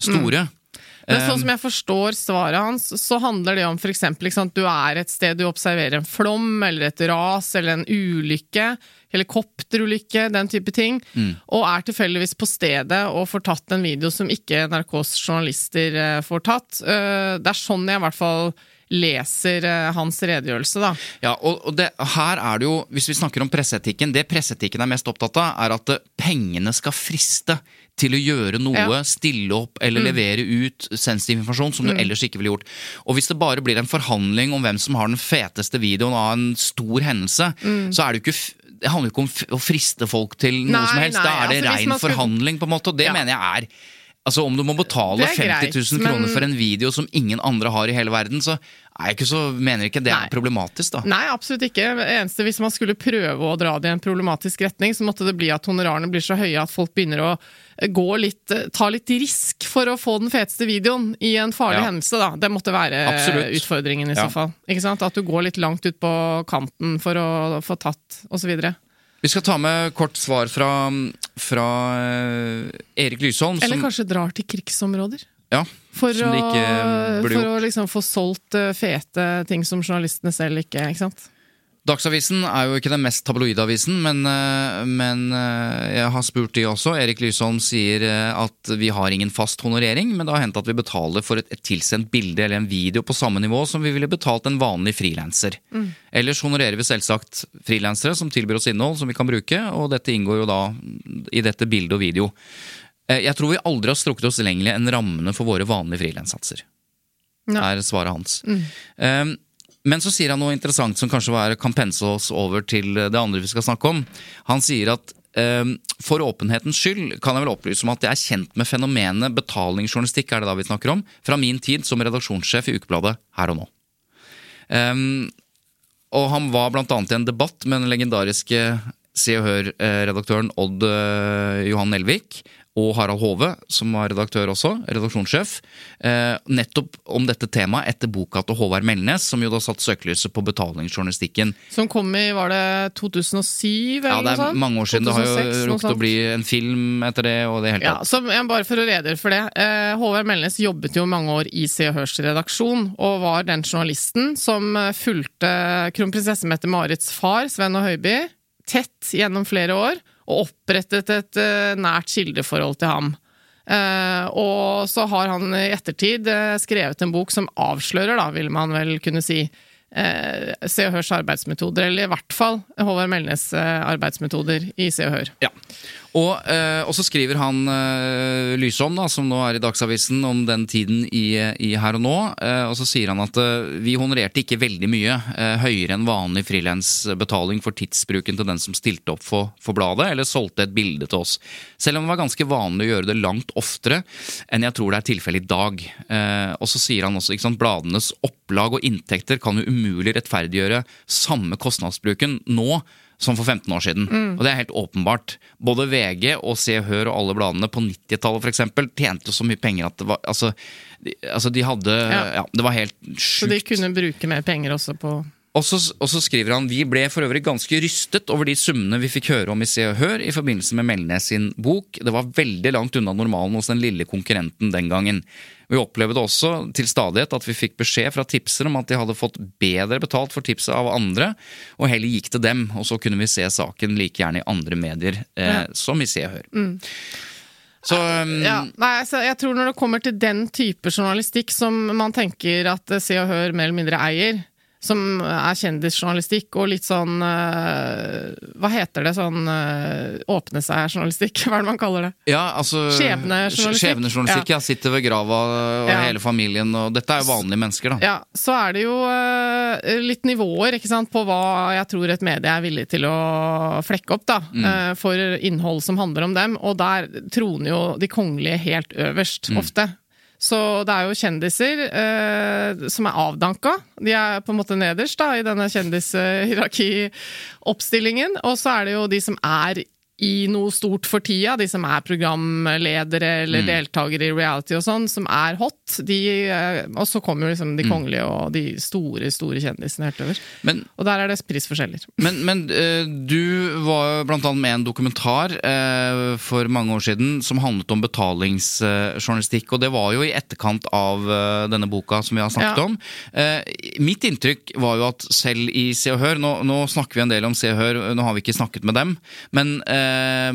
store. Men sånn som jeg forstår svaret hans, så handler det om eksempel, at du er et sted du observerer en flom, eller et ras, eller en ulykke, helikopterulykke, den type ting, og er tilfeldigvis på stedet og får tatt en video som ikke NRKs journalister eh, får tatt. Eh, Det er sånn jeg i hvert fall leser eh, hans redegjørelse, da. Ja, og, det, her er det jo, Hvis vi snakker om presseetikken Det presseetikken er mest opptatt av, er at pengene skal friste til å gjøre noe, Ja. stille opp eller levere ut sensitiv informasjon som du ellers ikke ville gjort. Og Hvis det bare blir en forhandling om hvem som har den feteste videoen av en stor hendelse, så er det jo ikke det handler jo ikke om å friste folk til noe Nei, som helst. Da er det altså, rein skulle- forhandling, på en måte, og det Ja. mener jeg er Altså Om du må betale er 50 000 kroner men- for en video som ingen andre har i hele verden, så er jeg ikke så, mener ikke det Nei. er problematisk. da Nei, absolutt ikke. Eneste Hvis man skulle prøve å dra det i en problematisk retning, så måtte det bli at honorarene blir så høye at folk begynner å eh, gå litt, eh, ta litt risk for å få den feteste videoen i en farlig Ja. hendelse. da. Det måtte være Absolutt. utfordringen i Ja. så fall. Ikke sant? At du går litt langt ut på kanten for å få tatt, osv. Vi skal ta med kort svar fra, fra eh, Erik Lysholm. Eller som, kanskje drar til krigsområder. ja, For, å, for å liksom få solgt eh, fete ting som journalistene selv ikke ikke sant? Dagsavisen er jo ikke den mest tabloide avisen, men, eh, men eh, jeg har spurt de også. Erik Lysholm sier eh, at vi har ingen fast honorering, men det har hendt at vi betaler for et, et tilsendt bilde eller en video på samme nivå som vi ville betalt en vanlig frilanser. Ellers honorerer vi selvsagt frilansere som tilbyr oss innhold som vi kan bruke, og dette inngår jo da i dette bildet og video. Jeg tror vi aldri har strukket oss lenger enn rammene for våre vanlige frilanssatser. No. er svaret hans. Um, men så sier han noe interessant som kanskje kan pense oss over til det andre vi skal snakke om. Han sier at um, for åpenhetens skyld kan jeg vel opplyse om at jeg er kjent med fenomenet betalingsjournalistikk, er det da vi snakker om, fra min tid som redaksjonssjef i Ukebladet Her og Nå. Um, og han var annet i en debatt med den legendariske Se og Hør-redaktøren Odd eh, Johan Nelvik og Harald Hove, som var redaktør også, redaksjonssjef, eh, nettopp om dette temaet etter boka til Håvard Melnes, som jo da satt søkelyset på betalingsjournalistikken. Som kom i, var det 2007 eller Ja, det noe er sånt? mange år siden. Det har jo noe rukket å bli en film etter det, og det hele Ja, tatt. så jeg Bare for å redegjøre for det. Eh, Håvard Melnes jobbet jo mange år i Se og Hørs redaksjon, og var den journalisten som eh, fulgte kronprinsesse Mette-Marits far, Sven og Høiby, tett gjennom flere år, og opprettet et eh, nært kildeforhold til ham. Uh, og så har han i ettertid uh, skrevet en bok som avslører, da, vil man vel kunne si, uh, Se og Hørs arbeidsmetoder, eller i hvert fall Håvard Melnes arbeidsmetoder i Se og Hør. Ja. Og, eh, og så skriver han eh, Lysholm, da, som nå er i Dagsavisen, om den tiden i, i Her og Nå. Eh, og så sier han at vi honorerte ikke veldig mye høyere enn vanlig frilansbetaling for tidsbruken til den som stilte opp for, for bladet, eller solgte et bilde til oss. Selv om det var ganske vanlig å gjøre det langt oftere enn jeg tror det er tilfellet i dag. Og så sier han også sant, bladenes opplag og inntekter kan jo umulig rettferdiggjøre samme kostnadsbruken nå som for 15 år siden. Og det er helt åpenbart. Både VG og Se og Hør og alle bladene på 90-tallet for eksempel, tjente så mye penger at det var Altså, de, altså de hadde ja. Ja. Det var helt Så de kunne bruke mer penger også på Og så, og så skriver han vi ble for øvrig ganske rystet over de summene vi fikk høre om i Se og Hør i forbindelse med Melnes sin bok. Det var veldig langt unna normalen hos den lille konkurrenten den gangen. Vi opplevde også til stadighet at vi fikk beskjed fra tipsere om at de hadde fått bedre betalt for tipset av andre, og heller gikk til dem, og så kunne vi se saken like gjerne i andre medier, eh, som i Se og Hør. Så um, Ja, nei, altså, jeg tror når det kommer til den type journalistikk som man tenker at Se og Hør mer eller mindre eier, som er kjendisjournalistikk og litt sånn eh, Hva heter det? Sånn uh, åpne seg-journalistikk? Hva er det man kaller det? Ja, altså Skjebnejournalistikk. Skjebnejournalistikk, ja. Sitter ved grava og Ja. hele familien, og dette er jo vanlige mennesker, da. Ja, så er det jo eh, litt nivåer ikke sant, på hva jeg tror et medie er villig til å flekke opp da, eh, for innhold som handler om dem, og der troner jo de kongelige helt øverst, ofte. Så det er jo kjendiser eh, som er avdanka. De er på en måte nederst da, i denne kjendishierarkioppstillingen. Og så er det jo de som er i noe stort for tida, de som er programledere eller deltakere i reality og sånn, som er hot. De, eh, og så kommer jo liksom de kongelige og de store, store kjendisene helt over. Men, Og der er det prisforskjeller. men, men eh, du var blant annet med en dokumentar eh, for mange år siden som handlet om betalingsjournalistikk, og det var jo i etterkant av denne boka som vi har snakket Ja. om. Mitt inntrykk var jo at selv i Se og Hør, nå, nå snakker vi en del om Se og Hør, nå har vi ikke snakket med dem, men,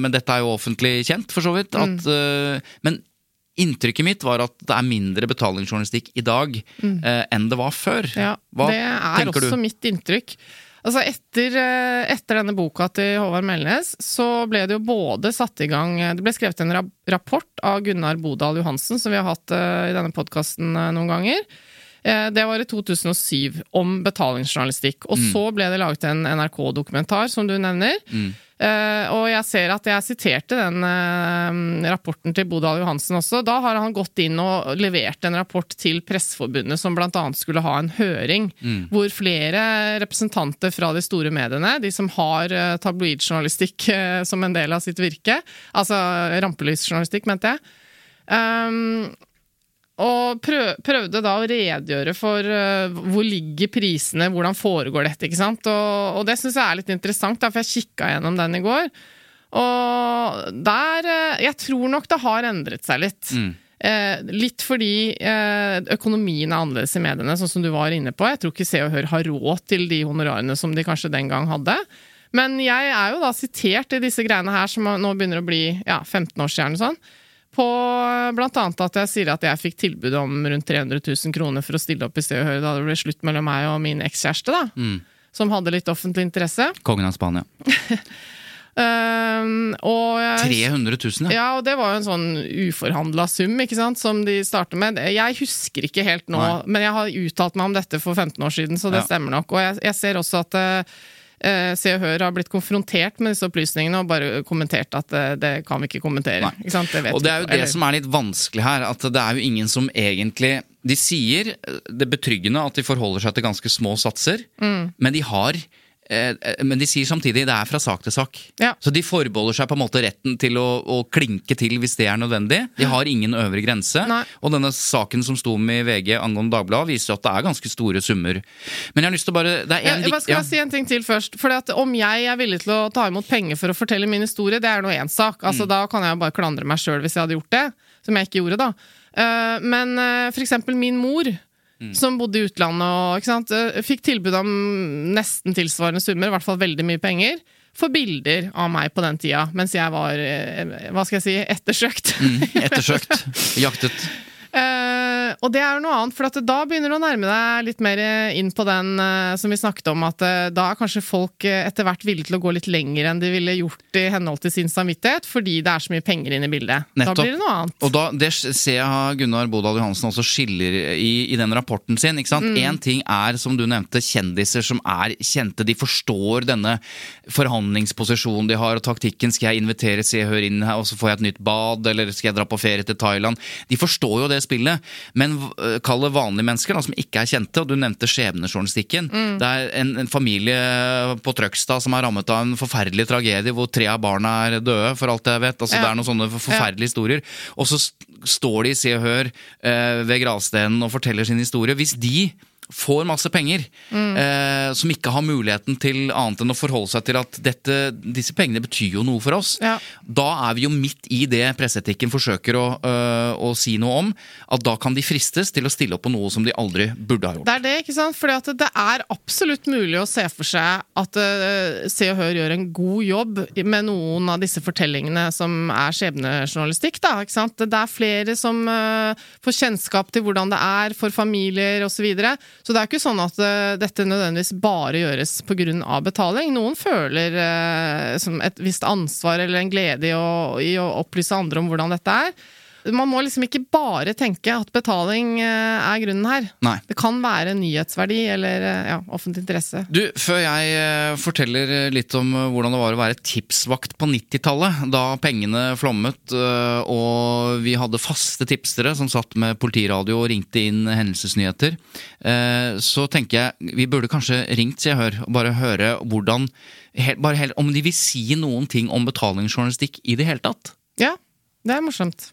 men dette er jo offentlig kjent, for så vidt. Mm. At, eh, men inntrykket mitt var at det er mindre betalingsjournalistikk i dag eh, enn det var før. Mm. Ja, Hva det er også du? mitt inntrykk. Altså etter, eh, etter denne boka til Håvard Melnes, så ble det jo både satt i gang Det ble skrevet en rapport av Gunnar Bodal Johansen, som vi har hatt eh, i denne podkasten noen ganger. Eh, Det var i 2007, om betalingsjournalistikk. Og Mm. så ble det laget en NRK-dokumentar, som du nevner. Mm. Eh, og jeg ser at jeg siterte den eh, rapporten til Bodal Johansen også. Da har han gått inn og levert en rapport til Presseforbundet som bl.a. skulle ha en høring, hvor flere representanter fra de store mediene, de som har tabloidjournalistikk som en del av sitt virke, altså rampelysjournalistikk, mente jeg, um, og prøv, prøvde da å redegjøre for uh, hvor ligger prisene, hvordan foregår dette, ikke sant. Og, og det syns jeg er litt interessant, da, for jeg kikka gjennom den i går. Og der uh, Jeg tror nok det har endret seg litt. Eh, litt fordi eh, økonomien er annerledes i mediene, sånn som du var inne på. Jeg tror ikke Se og Hør har råd til de honorarene som de kanskje den gang hadde. Men jeg er jo da sitert i disse greiene her, som nå begynner å bli ja, 15 år siden. Sånn, på annet at jeg sier at jeg fikk tilbud om rundt 300 000 kroner for å stille opp i og Hør da det ble slutt mellom meg og min ekskjæreste, da. Som hadde litt offentlig interesse. Kongen av Spania. Um, og jeg- 300 000, ja. ja, og det var jo en sånn uforhandla sum, ikke sant, som de starter med. Jeg husker ikke helt nå, Nei. men jeg har uttalt meg om dette for 15 år siden, så det Ja. stemmer nok. Og jeg, jeg ser også at eh, Se og Hør har blitt konfrontert med disse opplysningene og bare kommentert at det, det kan vi ikke kommentere. Ikke sant? Det vet Og det er jo det Eller- som er litt vanskelig her, at det er jo ingen som egentlig De sier eh, det betryggende at de forholder seg til ganske små satser, Mm. men de har eh, eh, men de sier samtidig det er fra sak til sak. Ja. Så de forbeholder seg på en måte retten til å, å klinke til hvis det er nødvendig. De har ingen øvre grense. Nei. Og denne saken som sto med i VG angående Dagbladet, viser at det er ganske store summer. Men jeg har lyst til å bare Det er Ja, Skal jeg ja. si en ting til først. Fordi at Om jeg er villig til å ta imot penger for å fortelle min historie, det er nå én sak. Mm. Altså, Da kan jeg bare klandre meg sjøl hvis jeg hadde gjort det, som jeg ikke gjorde, da. Eh, men eh, for eksempel min mor, Mm. som bodde i utlandet og eh, fikk tilbud om nesten tilsvarende summer, i hvert fall veldig mye penger. For bilder av meg på den tida, mens jeg var eh, hva skal jeg si, ettersøkt. Ettersøkt. Jaktet. Eh, og det er jo noe annet, for at da begynner du å nærme deg litt mer inn på den uh, som vi snakket om, at uh, da er kanskje folk eh, etter hvert villige til å gå litt lenger enn de ville gjort i henhold til sin samvittighet, fordi det er så mye penger inne i bildet. Nettopp. Da blir det noe annet. Og da, Det ser jeg Gunnar Bodal Johansen også skiller i, i den rapporten sin. ikke sant? Én ting er, som du nevnte, kjendiser som er kjente. De forstår denne forhandlingsposisjonen de har, og taktikken. Skal jeg invitere Se Hør inn her, og så får jeg et nytt bad? Eller skal jeg dra på ferie til Thailand? De forstår jo det spillet. Men øh, kall det vanlige mennesker da, som ikke er kjente, og du nevnte skjebnejournalistikken. Det er en, en familie på Trøgstad som er rammet av en forferdelig tragedie hvor tre av barna er døde, for alt jeg vet. Altså, Ja. Det er noen sånne forferdelige historier. Og så st- står de i Se og Hør eh, ved gravstenen og forteller sin historie. Hvis de får masse penger, eh, som ikke har muligheten til annet enn å forholde seg til at dette, disse pengene betyr jo noe for oss. Ja. Da er vi jo midt i det presseetikken forsøker å, øh, å si noe om. At da kan de fristes til å stille opp på noe som de aldri burde ha gjort. Det er det, ikke sant? Fordi at det er absolutt mulig å se for seg at uh, Se og Hør gjør en god jobb med noen av disse fortellingene som er skjebnejournalistikk. da, ikke sant? Det er flere som uh, får kjennskap til hvordan det er for familier osv. Så, det er ikke sånn at uh, dette nødvendigvis bare gjøres pga. betaling. Noen føler som et visst ansvar eller en glede i å, i å opplyse andre om hvordan dette er. Man må liksom ikke bare tenke at betaling uh, er grunnen her. Nei. Det kan være nyhetsverdi eller ja, offentlig interesse. Du, Før jeg eh, forteller litt om eh, hvordan det var å være tipsvakt på 90-tallet, da pengene flommet eh, og vi hadde faste tipstere som satt med politiradio og ringte inn hendelsesnyheter, eh, så tenker jeg vi burde kanskje ringt Se og Hør og bare høre hvordan bare Om de vil si noen ting om betalingsjournalistikk i det hele tatt. Ja, det er morsomt.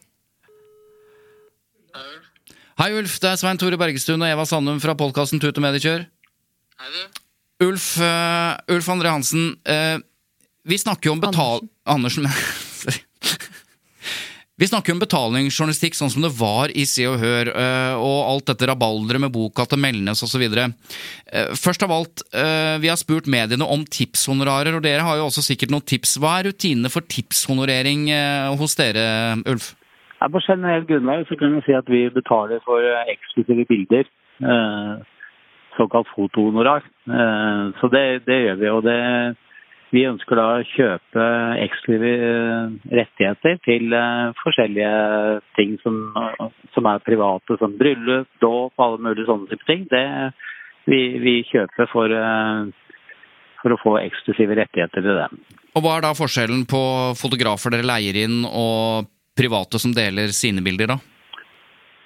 Hei, Ulf. Det er Svein Tore Bergestuen og Eva Sandum fra podkasten Tut og Mediekjør. Hei, du. Ulf, uh, Ulf André Hansen, uh, vi snakker jo om betal... Andersen. Sorry. Vi snakker jo om betalingsjournalistikk sånn som det var i Se og Hør, eh, og alt dette rabalderet med boka til Melnes osv. Først av alt, eh, vi har spurt mediene om tipshonorarer, og dere har jo også sikkert noen tips. Hva er rutinene for tipshonorering hos dere, Ulf? Ja, på generelt grunnlag så kan vi si at vi betaler for eh, eksklusive bilder. Eh, såkalt fotohonorar. Eh, så det, det gjør vi. Og det, vi ønsker da å kjøpe eksklusive rettigheter til forskjellige ting som, som er private, som bryllup, dåp, alle mulige sånne type ting. Det vi, vi kjøper for, for å få eksklusive rettigheter til det. Og hva er da forskjellen på fotografer dere leier inn, og private som deler sine bilder, da?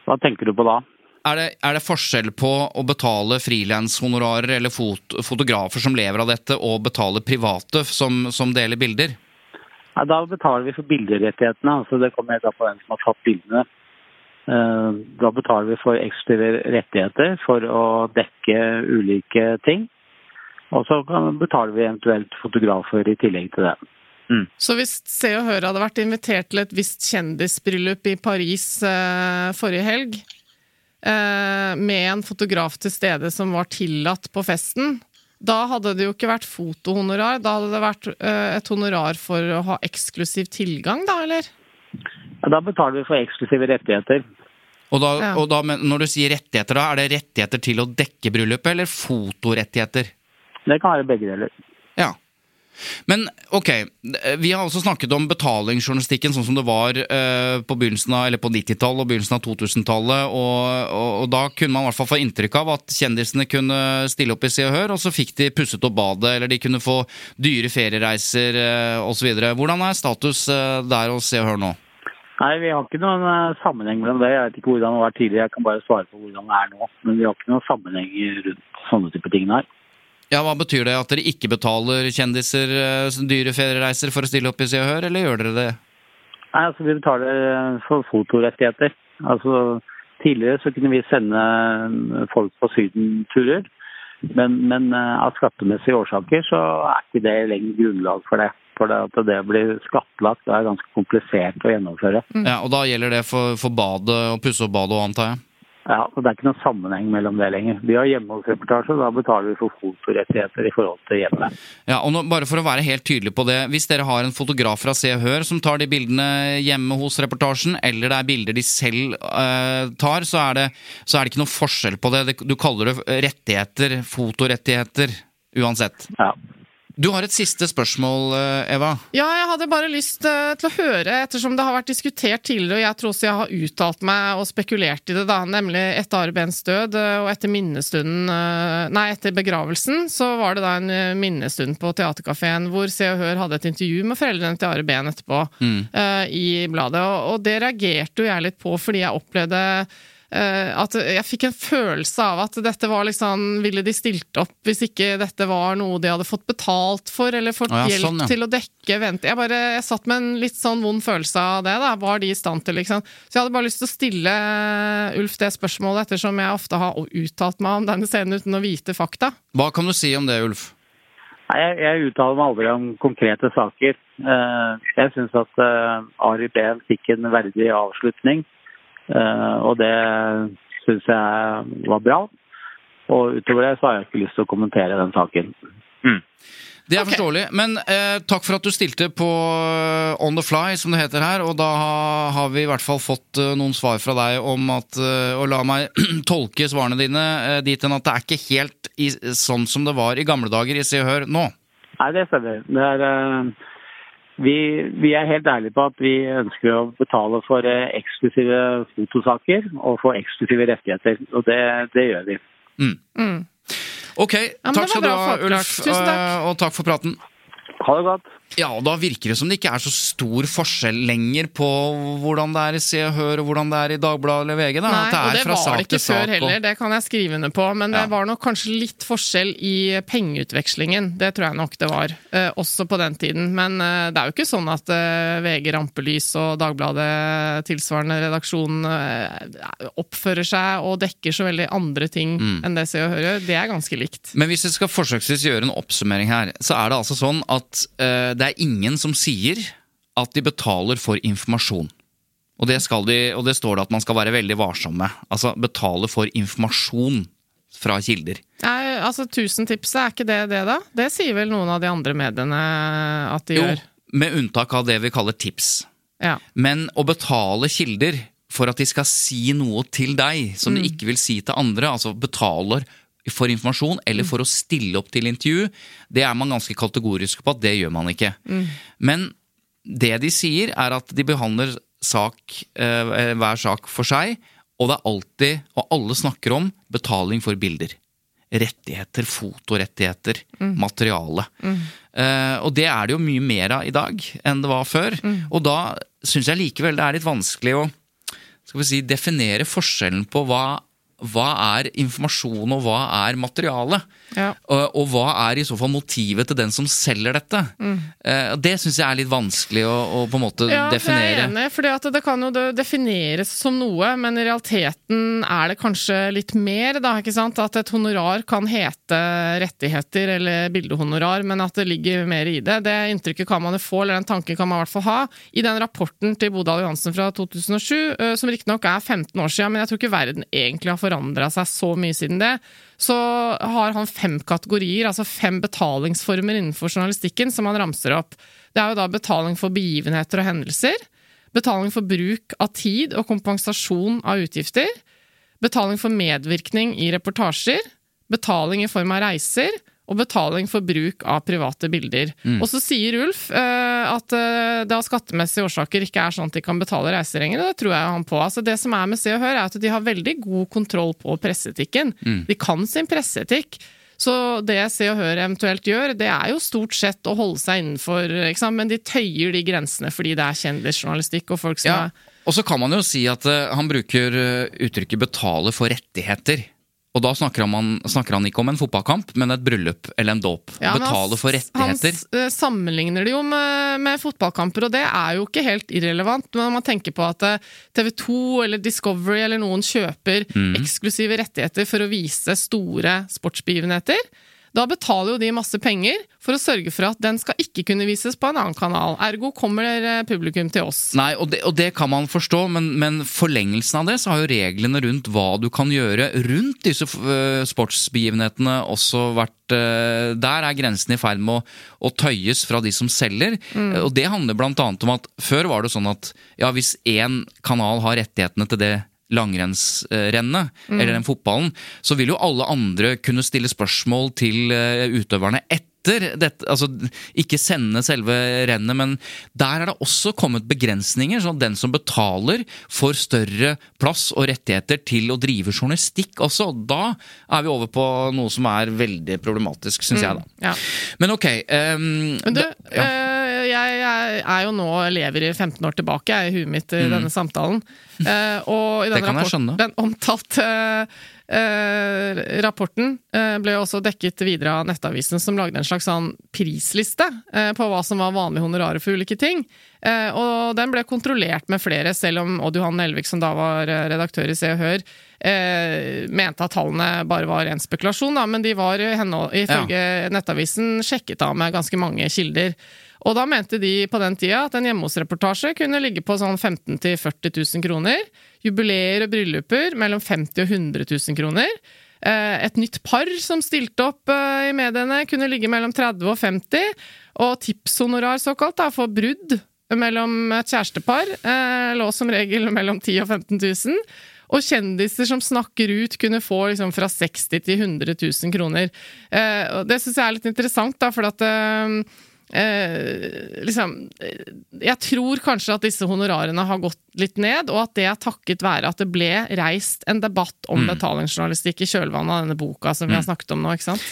Hva tenker du på da? Er det, er det forskjell på å betale frilanshonorarer eller fot, fotografer som lever av dette, og betale private som, som deler bilder? Nei, da betaler vi for bilderettighetene. altså Det kommer helt an på hvem som har tatt bildene. Eh, Da betaler vi for eksklusive rettigheter for å dekke ulike ting. Og så betaler vi eventuelt fotografer i tillegg til det. Så hvis Se og Hør hadde vært invitert til et visst kjendisbryllup i Paris eh, forrige helg, eh, med en fotograf til stede som var tillatt på festen, da hadde det jo ikke vært fotohonorar, da hadde det vært eh, et honorar for å ha eksklusiv tilgang, da, eller? Ja, Da betaler vi for eksklusive rettigheter. Og, da, Ja. og da, men når du sier rettigheter, da er det rettigheter til å dekke bryllupet, eller fotorettigheter? Det kan være begge deler. Ja. Men ok, vi har også snakket om betalingsjournalistikken sånn som det var eh, på begynnelsen av, eller på 90-tallet og begynnelsen av 2000-tallet. Og, og, og da kunne man i hvert fall få inntrykk av at kjendisene kunne stille opp i Se og Hør, og så fikk de pusset opp badet, eller de kunne få dyre feriereiser eh, osv. Hvordan er status eh, der hos Se og Hør nå? Nei, vi har ikke noen eh, sammenheng mellom det. Jeg vet ikke hvordan det var tidligere, jeg kan bare svare på hvordan det er nå. Men vi har ikke noen sammenheng rundt sånne type ting her. Ja, Hva betyr det? At dere ikke betaler kjendiser eh, dyre feriereiser for å stille opp i Se og Hør, eller gjør dere det? Nei, altså Vi betaler eh, for fotorettigheter. Altså Tidligere så kunne vi sende eh, folk på sydenturer. Men, men av skattemessige årsaker så er ikke det lenger grunnlag for det. For det at det blir skattlagt, det er ganske komplisert å gjennomføre. Ja, Og da gjelder det for, for badet, å pusse opp badet òg, antar jeg? Ja, og Det er ikke noen sammenheng mellom det lenger. Vi har hjemmeholdsreportasje, da betaler vi for fotorettigheter i forhold til hjemmet. Ja, og nå, bare for å være helt tydelig på det, Hvis dere har en fotograf fra Se og Hør som tar de bildene hjemme hos reportasjen, eller det er bilder de selv uh, tar, så er, det, så er det ikke noe forskjell på det. Det- Du kaller det rettigheter, fotorettigheter, uansett. Ja. Du har et siste spørsmål, eh, Eva. Ja, jeg hadde bare lyst eh, til å høre, ettersom det har vært diskutert tidligere, og jeg tror også jeg har uttalt meg og spekulert i det, da, nemlig etter Arbens død eh, og etter minnestunden Nei, etter begravelsen, så var det da en minnestund på Theatercaféen hvor Se og Hør hadde et intervju med foreldrene til Are Behn etterpå eh, i bladet, og, og det reagerte jo jeg litt på fordi jeg opplevde At jeg fikk en følelse av at dette var liksom Ville de stilt opp hvis ikke dette var noe de hadde fått betalt for, eller fått ja, hjelp sånn, ja. til å dekke vent... Jeg bare jeg satt med en litt sånn vond følelse av det. da, Var de i stand til, liksom? Så jeg hadde bare lyst til å stille eh, Ulf det spørsmålet, ettersom jeg ofte har uttalt meg om denne scenen uten å vite fakta. Hva kan du si om det, Ulf? Nei, jeg, jeg uttaler meg aldri om konkrete saker. Eh, jeg syns at eh, Ari Behn fikk en verdig avslutning, eh, og det syns jeg var bra. Og utover det så har jeg ikke lyst til å kommentere den saken. Det er forståelig, men eh, takk for at du stilte på eh, On the fly, som det heter her. Og da har vi i hvert fall fått eh, noen svar fra deg om at eh, Og la meg tolke svarene dine eh, dit hen at det er ikke helt i, sånn som det var i gamle dager i Se og Hør nå. Nei, det stemmer. Det er, eh, vi, vi er helt ærlige på at vi ønsker å betale for eh, eksklusive fotosaker og få eksklusive rettigheter. Og det, det gjør vi. Ok, ja, takk skal du ha. Ulf. Tusen takk. eh, Og takk for praten. Ha det godt. Ja, og Da virker det som det ikke er så stor forskjell lenger på hvordan det er i Se og Hør og hvordan det er i Dagbladet eller VG. Da. Nei, At og det var det ikke før og- heller, det kan jeg skrive under på. Men Ja. det var nok kanskje litt forskjell i pengeutvekslingen. Det tror jeg nok det var, eh, også på den tiden. Men eh, det er jo ikke sånn at eh, VG Rampelys og Dagbladet, tilsvarende redaksjon, eh, oppfører seg og dekker så veldig andre ting Mm. enn det Se og Hør gjør. Det er ganske likt. Men hvis jeg skal forsøksvis gjøre en oppsummering her, så er det altså sånn at eh, det er ingen som sier at de betaler for informasjon. Og det, skal de, og det står det at man skal være veldig varsom med. Altså betale for informasjon fra kilder. Nei, altså Tusentipset, er ikke det det, da? Det sier vel noen av de andre mediene at de Jo, gjør. med unntak av det vi kaller tips. Ja. Men å betale kilder for at de skal si noe til deg som de ikke vil si til andre, altså betaler for informasjon eller for å stille opp til intervju, det er man ganske kategorisk på at det gjør man ikke. Men det de sier, er at de behandler sak, eh, hver sak for seg, og det er alltid, og alle snakker om, betaling for bilder. Rettigheter, fotorettigheter, materiale. Eh, og det er det jo mye mer av i dag enn det var før. Og da syns jeg likevel det er litt vanskelig å skal vi si, definere forskjellen på hva, hva er informasjon og hva er materiale. Ja. Og, og hva er i så fall motivet til den som selger dette? Eh, det syns jeg er litt vanskelig å, å på en måte Ja, er definere. jeg enig for det kan jo defineres som noe, men i realiteten er det kanskje litt mer, da, ikke sant? At et honorar kan hete rettigheter eller bildehonorar, men at det ligger mer i det. Det inntrykket kan man jo få, eller den tanken kan man i hvert fall ha. I den rapporten til Bodal Johansen fra 2007, eh, som riktignok er 15 år siden, men jeg tror ikke verden egentlig har forandra seg så mye siden det, så har han fem kategorier, altså fem betalingsformer innenfor journalistikken, som han ramser opp. Det er jo da betaling for begivenheter og hendelser, betaling for bruk av tid og kompensasjon av utgifter, betaling for medvirkning i reportasjer, betaling i form av reiser, og betaling for bruk av private bilder. Og så sier Ulf eh, at eh, det av skattemessige årsaker ikke er sånn at de kan betale reiser lenger, og det tror jeg han på. Altså det som er med Se og Hør, er at de har veldig god kontroll på presseetikken. De kan sin presseetikk. Så det Se og Hør eventuelt gjør, det er jo stort sett å holde seg innenfor, men de tøyer de grensene fordi det er kjendisjournalistikk og folk som Ja, er og så kan man jo si at eh, han bruker eh, uttrykket 'betale for rettigheter'. Og da snakker han, snakker han ikke om en fotballkamp, men et bryllup eller en dåp. Ja, betale for rettigheter. Han eh, sammenligner det jo med, med fotballkamper, og det er jo ikke helt irrelevant. Men når man tenker på at TV 2 eller Discovery eller noen kjøper Mm. eksklusive rettigheter for å vise store sportsbegivenheter, da betaler jo de masse penger for å sørge for at den skal ikke kunne vises på en annen kanal. Ergo kommer eh, publikum til oss. Nei, og det, og det kan man forstå, men, men forlengelsen av det, så har jo reglene rundt hva du kan gjøre rundt disse øh, sportsbegivenhetene også vært øh, Der er grensen i ferd med å, å tøyes fra de som selger. Og det handler annet om at før var det sånn at ja, hvis én kanal har rettighetene til det langrennsrennet, eller den fotballen, så vil jo alle andre kunne stille spørsmål til øh, utøverne etter dette, altså ikke sende selve rennet, men der er det også kommet begrensninger, sånn at den som betaler får større plass og rettigheter til å drive journalistikk også. og Da er vi over på noe som er veldig problematisk, syns jeg da. Ja. Men ok. Um, Men du, da- ja. Jeg, jeg er jo nå lever i 15 år tilbake jeg, i huet mitt i denne samtalen. Eh, og i Mm. Den, skjønne. den omtalte eh, rapporten eh, ble jo også dekket videre av Nettavisen, som lagde en slags sånn prisliste på hva som var vanlige honorarer for ulike ting. Eh, og den ble kontrollert med flere, selv om Odd Johan Elvik, som da var redaktør i Se og Hør, eh, mente at tallene bare var ren spekulasjon, da, men de var i ja. Nettavisen sjekket av med ganske mange kilder. Og da mente de på den tida at en hjemme hos-reportasje kunne ligge på sånn 15 000-40 000 kroner. Jubileer og brylluper mellom 50 000 og 100 000 kroner. Eh, Et nytt par som stilte opp eh, i mediene, kunne ligge mellom 30 og 50. Og tipshonorar såkalt da, for brudd mellom et kjærestepar eh, lå som regel mellom 10 000 og 15 000. Og kjendiser som snakker ut, kunne få liksom fra 60 til 100 000 kroner. Det syns jeg er litt interessant, da, for at eh, liksom eh, Jeg tror kanskje at disse honorarene har gått litt ned, og at det er takket være at det ble reist en debatt om betalingsjournalistikk i kjølvannet av denne boka som vi har snakket om nå, ikke sant?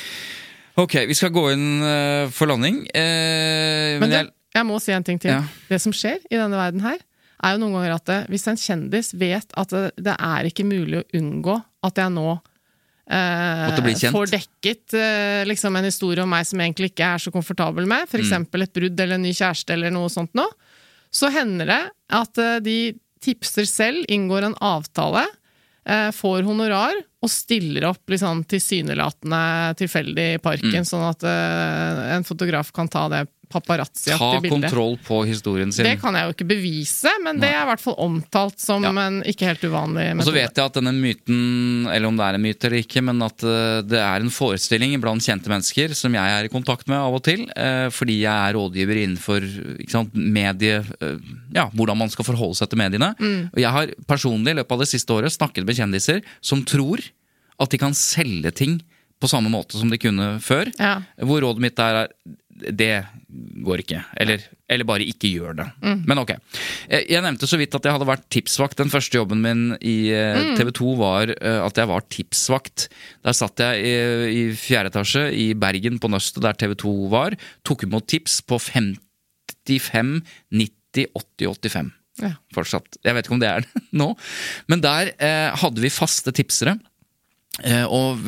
Ok, vi skal gå inn uh, for landing. Eh, Men men det, jeg, jeg må si en ting til. Ja. Det som skjer i denne verden her, er jo noen ganger at det, hvis en kjendis vet at det, det er ikke mulig å unngå at jeg nå eh, får dekket eh, liksom en historie om meg som jeg egentlig ikke er så komfortabel med, f.eks. Mm. et brudd eller en ny kjæreste eller noe sånt nå, så hender det at eh, de tipser selv, inngår en avtale, eh, får honorar og stiller opp liksom tilsynelatende tilfeldig i parken, Mm. sånn at eh, en fotograf kan ta det ta paparazzi-aktige bildet. kontroll på historien sin. Det kan jeg jo ikke bevise, men det er i hvert fall omtalt som Ja. en ikke helt uvanlig metode. Og så vet jeg at denne myten, eller om det er en myte eller ikke, men at eh, det er en forestilling blant kjente mennesker som jeg er i kontakt med av og til, eh, fordi jeg er rådgiver innenfor sant, medie... eh, Ja, hvordan man skal forholde seg til mediene. Mm. Og jeg har personlig i løpet av det siste året snakket med kjendiser som tror at de kan selge ting på samme måte som de kunne før. Ja. Hvor rådet mitt er det går ikke. Eller, eller bare ikke gjør det. Mm. Men ok. Eh, Jeg nevnte så vidt at jeg hadde vært tipsvakt. Den første jobben min i Mm. TV 2 var eh, at jeg var tipsvakt. Der satt jeg i, i fjerde etasje i Bergen på Nøstet, der TV 2 var. Tok imot tips på 55, 90, 80, 85 Ja. fortsatt. Jeg vet ikke om det er det nå. Men der eh, hadde vi faste tipsere. Eh, og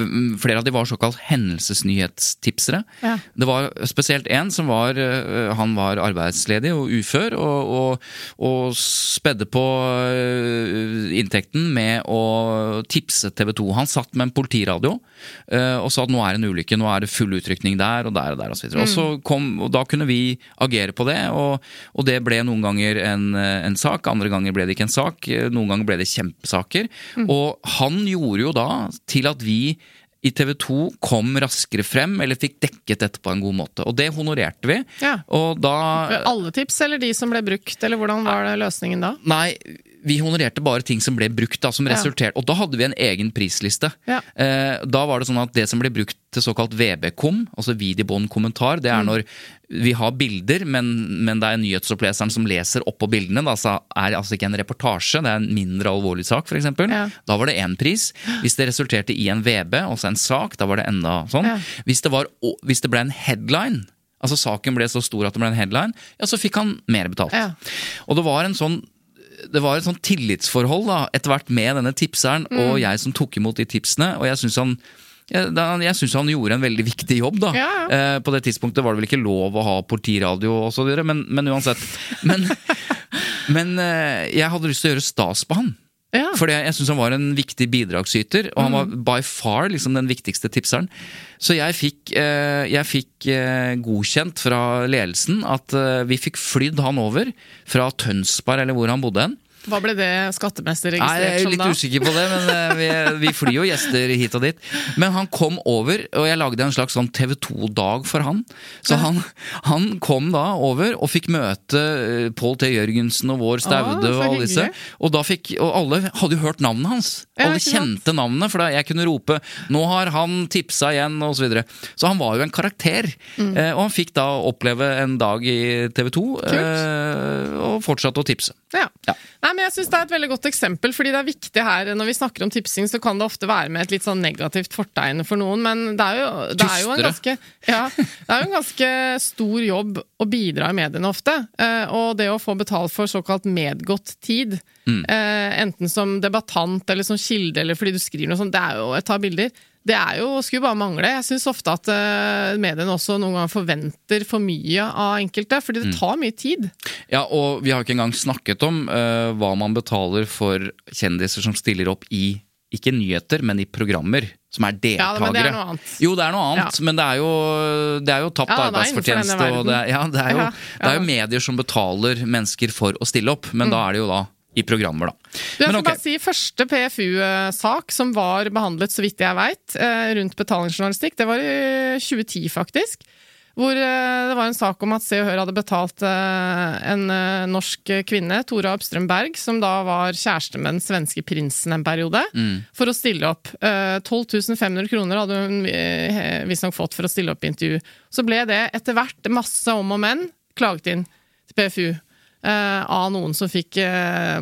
flere av de var såkalt hendelsesnyhetstipsere. Ja. Det var spesielt en som var eh, Han var arbeidsledig og ufør, og, og, og spedde på eh, inntekten med å tipse TV 2. Han satt med en politiradio og sa at nå er det en ulykke, nå er det full utrykning der og der og der. Og, så videre. og, så kom, og da kunne vi agere på det, og, og det ble noen ganger en, eh, en sak, andre ganger ble det ikke en sak, eh, noen ganger ble det kjempesaker. Og han gjorde jo da til at vi i TV 2 kom raskere frem, eller fikk dekket dette på en god måte. Og det honorerte vi. Ja. Og da Alle tips, eller de som ble brukt, eller hvordan var det løsningen da? Nei, vi honorerte bare ting som ble brukt, da, som resulterte Og da hadde vi en egen prisliste. Ja. Eh, da var det sånn at det som ble brukt til såkalt VB-kom, altså videobånd kommentar, det Mm. er når vi har bilder, men, men det er nyhetsoppleseren som leser oppå bildene. Da så er altså ikke en reportasje, det er en mindre alvorlig sak, f.eks. Ja. Da var det én pris. Hvis det resulterte i en VB, altså en sak, da var det enda sånn. Ja. Hvis, det var, hvis det ble en headline, altså saken ble så stor at det ble en headline, ja, så fikk han mer betalt. Ja. Og det var en sånn det var et sånn tillitsforhold da, etter hvert med denne tipseren Mm. og jeg som tok imot de tipsene. Og jeg synes han, jeg, synes han gjorde en veldig viktig jobb. da. Ja. Eh, på det tidspunktet var det vel ikke lov å ha politiradio osv., men, men uansett. Men, men eh, jeg hadde lyst til å gjøre stas på han. Ja. Fordi jeg, syns han var en viktig bidragsyter, og han var Mm. by far liksom den viktigste tipseren. Så jeg fikk, eh, jeg fikk eh, godkjent fra ledelsen at eh, vi fikk flydd han over fra Tønsberg, eller hvor han bodde hen. Hva ble det skattemessig Nei, da? jeg er litt usikker på det, men eh, vi, vi flyr jo gjester hit og dit. Men han kom over, og jeg lagde en slags sånn TV 2-dag for han. Så han, han kom da over og fikk møte eh, Pål T. Jørgensen og Vår Staude ah, og alle disse. Og, da fikk, og alle hadde jo hørt navnet hans. Alle kjente navnet, for da jeg kunne rope 'nå har han tipsa igjen', og så videre. Så han var jo en karakter. Mm. Eh, og han fikk da oppleve en dag i TV 2, Kult. og fortsatte å tipse. Ja. Ja. Nei, men jeg synes Det er et veldig godt eksempel, fordi det er viktig her Når vi snakker om tipsing, så kan det ofte være med et litt sånn negativt fortegn for noen, men det er jo, det er jo en ganske ja, det er jo en ganske stor jobb å bidra i mediene ofte. Eh, og det å få betalt for såkalt medgått tid, Mm. eh, enten som debattant eller som kilde eller fordi du skriver noe sånt, det er jo å ta bilder. Det er jo, skulle bare mangle. Jeg syns ofte at uh, mediene også noen ganger forventer for mye av enkelte, fordi Mm. det tar mye tid. Ja, og vi har ikke engang snakket om uh, hva man betaler for kjendiser som stiller opp i ikke nyheter, men i programmer. Som er Ja, men det er noe annet. Jo, det er noe annet, men det er jo, det er jo tapt Ja, arbeidsfortjeneste. Og det ja, det er jo, Ja, det er jo medier som betaler mennesker for å stille opp, men da er det jo da i programmer, da. Du, jeg Men skal ok. bare si Første PFU-sak som var behandlet, så vidt jeg veit, rundt betalingsjournalistikk, det var i 2010, faktisk. Hvor eh, det var en sak om at Se og Hør hadde betalt eh, en eh, norsk kvinne, Tora Oppstrøm Berg, som da var kjæreste med den svenske prinsen en periode, Mm. for å stille opp. Eh, 12 500 kroner hadde hun eh, visstnok fått for å stille opp i intervju. Så ble det etter hvert masse om og men klaget inn til PFU eh, av noen som fikk eh,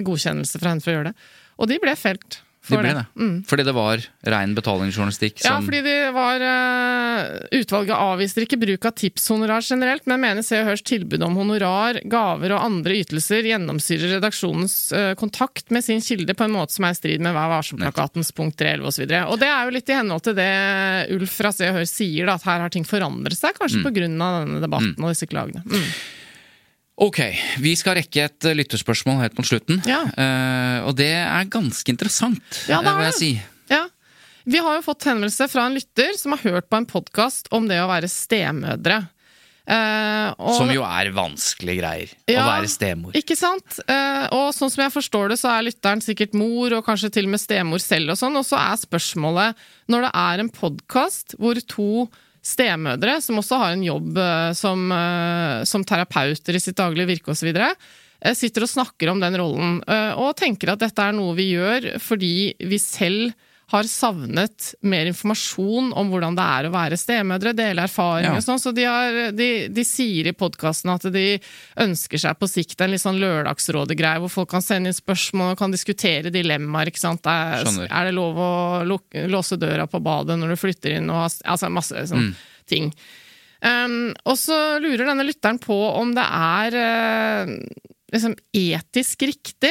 godkjennelse fra henne for å gjøre det. Og de ble felt Det de ble det. det. Fordi det var rein betalingsjournalistikk som Ja, fordi det var eh, Utvalget avviser ikke bruk av tipshonorar generelt, men mener Se og Hørs tilbud om honorar, gaver og andre ytelser gjennomsyrer redaksjonens eh, kontakt med sin kilde på en måte som er i strid med Vær varsom-plakatens punkt 311 osv. Og, og det er jo litt i henhold til det Ulf fra Se og Hør sier, da, at her har ting forandret seg, kanskje grunn av denne debatten og disse klagene. Mm. Ok, vi skal rekke et eh, lytterspørsmål helt mot slutten. Ja. Uh, og det er ganske interessant, Ja, det vil må er jeg si. Ja. Vi har jo fått henvendelse fra en lytter som har hørt på en podkast om det å være stemødre. Uh, og- Som jo er vanskelige greier. Å være stemor. Ikke sant? Uh, og sånn som jeg forstår det, så er lytteren sikkert mor, og kanskje til og med stemor selv og sånn. Og så er spørsmålet, når det er en podkast hvor to stemødre, som også har en jobb eh, som, eh, som terapeuter i sitt daglige virke osv., eh, sitter og snakker om den rollen, og tenker at dette er noe vi gjør fordi vi selv har savnet mer informasjon om hvordan det er å være stemødre, dele erfaringer Ja. og sånn. Så de, har, de, de sier i podkasten at de ønsker seg på sikt en litt sånn lørdagsrådegreie, hvor folk kan sende inn spørsmål og kan diskutere dilemmaer. ikke sant? Er, er det lov å lukke, låse døra på badet når du flytter inn? Og, altså masse sånn ting. Um, og så lurer denne lytteren på om det er uh, liksom etisk riktig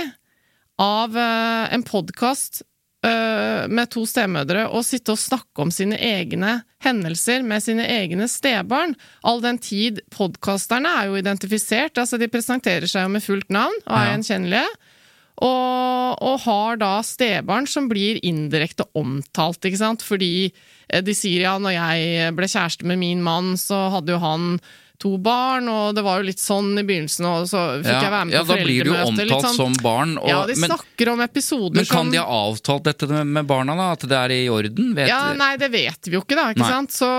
av uh, en podkast med to stemødre og sitte og snakke om sine egne hendelser med sine egne stebarn. All den tid podkasterne er jo identifisert, altså de presenterer seg jo med fullt navn og er gjenkjennelige. Og, og har da stebarn som blir indirekte omtalt, ikke sant? Fordi eh, de sier ja, når jeg ble kjæreste med min mann, så hadde jo han to barn, og det var jo litt sånn i begynnelsen, og så fikk Ja, jeg være med på foreldremøte. ja, da blir du jo omtalt sånn- som barn. Og, ja, de men, snakker om episoder men kan som de ha avtalt dette med, barna, da? At det er i orden? Vet, Ja, nei, det vet vi jo ikke, da. ikke Nei. sant? Så,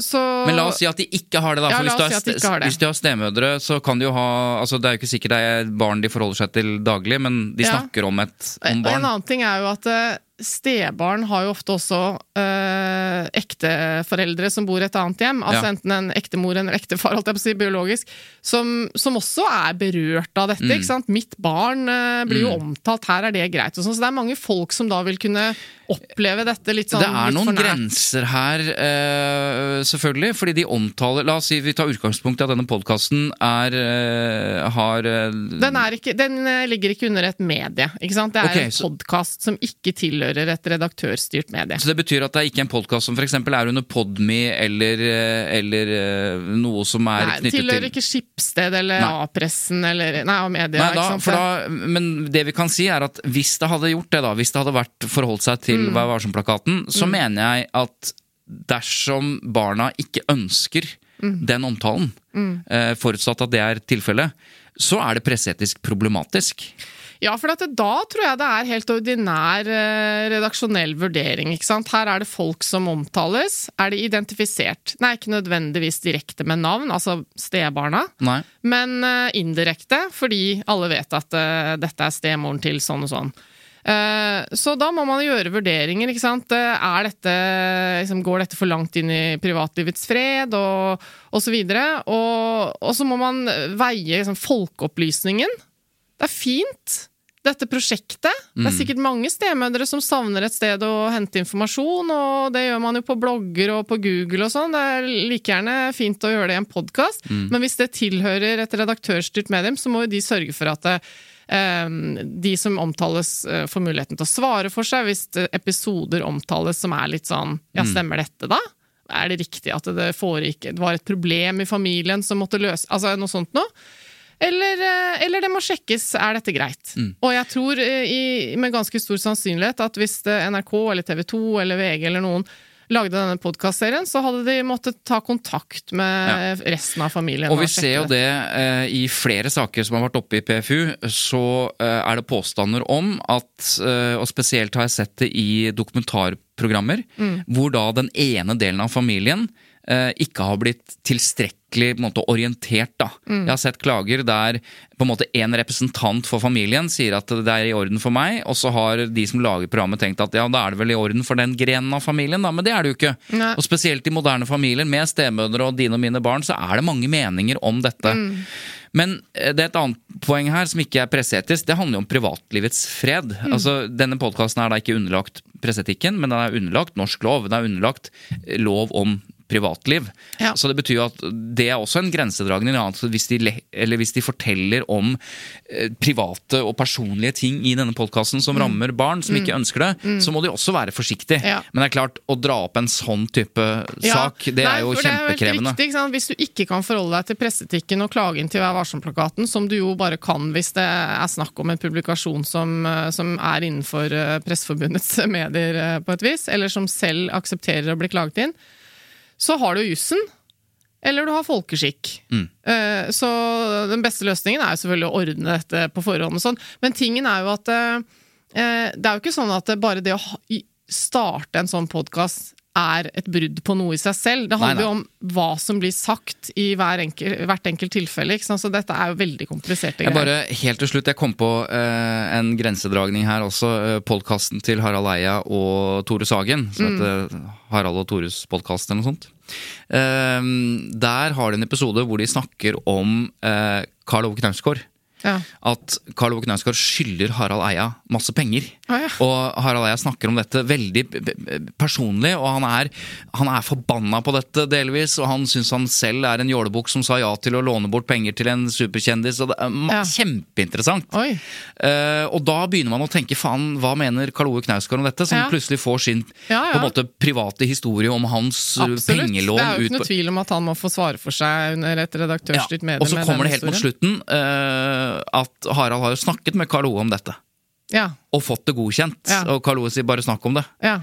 så Men la oss si at de ikke har det, da. Ja, For la hvis, du har de det. hvis de har stemødre, så kan de jo ha altså Det er jo ikke sikkert det er barn de forholder seg til daglig, men de Ja. snakker om, et, om barn. En annen ting er jo at eh, stebarn har jo ofte også øh, ekteforeldre som bor i et annet hjem. Altså Ja. enten en ektemor eller ektefar, holdt jeg på å si, biologisk, som, som også er berørt av Mm. dette. ikke sant? Mitt barn øh, blir jo omtalt, her er det greit. Og sånn, så det er mange folk som da vil kunne oppleve dette litt sånn det er noen grenser her, eh, selvfølgelig. Fordi de omtaler La oss si vi tar utgangspunkt i at denne podkasten er eh, har eh, Den, er ikke, den ligger ikke under et medie. ikke sant? Det er okay, en podkast som ikke tilhører et redaktørstyrt medie. Så det betyr at det er ikke en podkast som f.eks. er under Podme eller, eller noe som er Nei, knyttet tilhører ikke Skipsted eller A-pressen eller Nei, og media. Nei, da, ikke sant? da, men det vi kan si er at hvis det hadde gjort det, da, hvis det hadde vært forholdt seg til Mm. Vær varsom-plakaten, så mener jeg at dersom barna ikke ønsker Mm. den omtalen, eh, forutsatt at det er tilfellet, så er det presseetisk problematisk. Ja, for det, da tror jeg det er helt ordinær eh, redaksjonell vurdering. ikke sant? Her er det folk som omtales. Er de identifisert? Nei, ikke nødvendigvis direkte med navn, altså stebarna, Nei. men eh, indirekte, fordi alle vet at eh, dette er stemoren til sånn og sånn. Eh, Så da må man gjøre vurderinger. ikke sant? Eh, Er dette, liksom, går dette for langt inn i privatlivets fred, og, og så videre? Og, og så må man veie liksom, folkeopplysningen. Det er fint dette prosjektet. Det Mm. er sikkert mange stemødre som savner et sted å hente informasjon, og det gjør man jo på blogger og på Google og sånn. Det er like gjerne fint å gjøre det i en podkast, Mm. men hvis det tilhører et redaktørstyrt medium, så må jo de sørge for at det, de som omtales, eh, får muligheten til å svare for seg hvis episoder omtales som er litt sånn Ja, stemmer dette, da? Er det riktig at det foregikk Det var et problem i familien som måtte løse Altså noe sånt noe? Eller, eh, eller det må sjekkes, er dette greit? Og jeg tror eh, i, med ganske stor sannsynlighet at hvis NRK eller TV 2 eller VG eller noen lagde denne podkastserien, så hadde de måttet ta kontakt med resten av familien. Og vi og ser jo det eh, i flere saker som har vært oppe i PFU, så eh, er det påstander om at, eh, og spesielt har jeg sett det i dokumentarprogrammer, Mm. hvor da den ene delen av familien ikke har blitt tilstrekkelig en måte, orientert. Da. Mm. Jeg har sett klager der på en måte en representant for familien sier at det er i orden for meg, og så har de som lager programmet tenkt at ja, da er det vel i orden for den grenen av familien, da, men det er det jo ikke. Nei. Og spesielt i moderne familier med stemødre og dine og mine barn, så er det mange meninger om dette. Men eh, det er et annet poeng her som ikke er presseetisk. Det handler jo om privatlivets fred. Altså, Denne podkasten er da ikke underlagt presseetikken, men den er underlagt norsk lov. Den er underlagt lov om privatliv. Ja. Så det betyr jo at det er også en grensedragning. Hvis de, eller hvis de forteller om eh, private og personlige ting i denne podkasten som rammer barn som ikke ønsker det, så må de også være forsiktige. Ja. Men det er klart, å dra opp en sånn type Ja. sak, det Nei, er jo for det er kjempekrevende. sant? Hvis du ikke kan forholde deg til presseetikken og klage inn til Vær varsom-plakaten, som du jo bare kan hvis det er snakk om en publikasjon som, eh, som er innenfor eh, Presseforbundets medier på et vis, eller som selv aksepterer å bli klaget inn, så har du jussen. Eller du har folkeskikk. Mm. Eh, Så den beste løsningen er jo selvfølgelig å ordne dette på forhånd. og sånn. Men tingen er jo at eh, eh, det er jo ikke sånn at bare det å starte en sånn podkast er et brudd på noe i seg selv. Det handler jo om hva som blir sagt i hver enkel, hvert enkelt tilfelle. Så dette er jo veldig kompliserte greier. bare, helt til slutt, jeg kom på eh, en grensedragning her også. Uh, Podkasten til Harald Eia og Tore Sagen, som Mm. heter Harald og Tores podkast eller noe sånt. Eh, der har de en episode hvor de snakker om uh, Karl Ove Knausgård. Ja. At Karl Ove Knausgård skylder Harald Eia masse penger. Ah, ja. Og Harald Eia snakker om dette veldig personlig, og han er, han er forbanna på dette delvis. Og han syns han selv er en jålebukk som sa ja til å låne bort penger til en superkjendis. Og det er Ja. Kjempeinteressant. Eh, og da begynner man å tenke faen, hva mener Karl Ove Knausgård om dette? Som plutselig får sin på en måte private historie om hans eh, Absolutt. pengelån Det er jo ikke noe tvil om at han må få svare for seg under et redaktørstyrt medie. Og så kommer det helt mot slutten eh, at Harald har jo snakket med Karl Ove om dette. Ja, Og fått det godkjent. Ja. Og Karl Ove sier bare snakk om det. ja.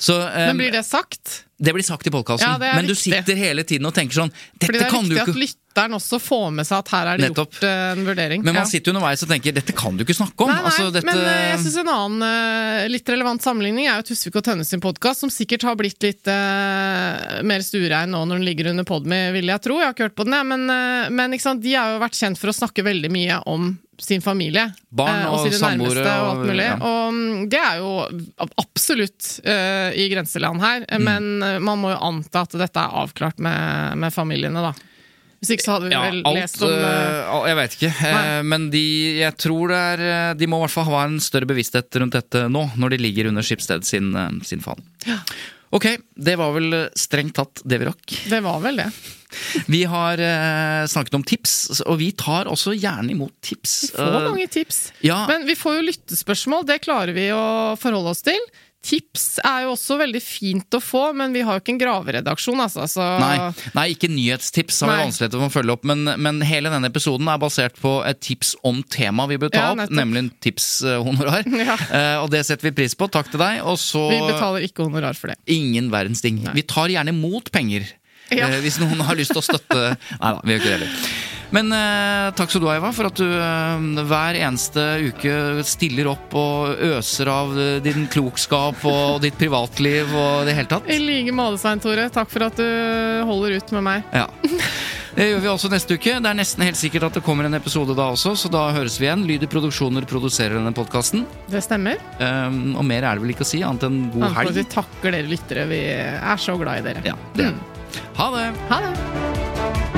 Så, um, Men blir det sagt? det blir sagt i podkasten, men du viktig. sitter hele tiden og tenker sånn Dette det kan du ikke lytteren også får med seg at her er det Nettopp. gjort eh, en vurdering. Men man Ja. sitter underveis og tenker dette kan du ikke snakke om. Nei, nei, altså, dette... men eh, jeg synes en annen eh, litt relevant sammenligning er jo Tusvik og Tønnes sin podkast, som sikkert har blitt litt uh, mer stuerein nå når den ligger under Podme, vil jeg tro. Jeg har ikke hørt på den, jeg, men, uh, men de har jo vært kjent for å snakke veldig mye om sin familie. Barn og, og sine nærmeste og alt mulig. ja. Og mm, det er jo absolutt uh, i grenseland her, Mm. men man må jo anta at dette er avklart med, med familiene, da. Hvis ikke så hadde vi Ja, vel alt lest om eh, eh, Jeg vet ikke. eh, Nei. Men de, jeg tror det er eh, De må i hvert fall ha en større bevissthet rundt dette nå, når de ligger under Skipsted sin, eh, sin faen. Ja. Ok, det var vel eh, strengt tatt det vi rakk. Det var vel det. Vi har eh, snakket om tips, og vi tar også gjerne imot tips. Vi får Eh, mange tips. ja. Men vi får jo lyttespørsmål, det klarer vi å forholde oss til. Tips er jo også veldig fint å få, men vi har jo ikke en graveredaksjon, altså. Så Nei, nei, ikke nyhetstips har vi Nei. vanskeligheter med å følge opp, men, men hele denne episoden er basert på et tips om temaet vi bør ta Ja, opp, nemlig en tipshonorar. Ja. Uh, og det setter vi pris på. Takk til deg. Så vi betaler ikke honorar for det. ingen verdens ting. Vi tar gjerne imot penger. Ja. Uh, hvis noen har lyst til å støtte Nei da, vi gjør ikke det heller. Men eh, takk skal du ha, Eva, for at du eh, hver eneste uke stiller opp og øser av eh, din klokskap og ditt privatliv og det hele tatt. I like måte, Svein Tore. Takk for at du holder ut med meg. Ja. Det gjør vi også neste uke. Det er nesten helt sikkert at det kommer en episode da også, så da høres vi igjen. Lyder Produksjoner produserer denne podkasten. Det stemmer. Um, og mer er det vel ikke å si, annet enn god helg. Vi takker dere lyttere. Vi er så glad i dere. Ja, det. Ha det! Ha det.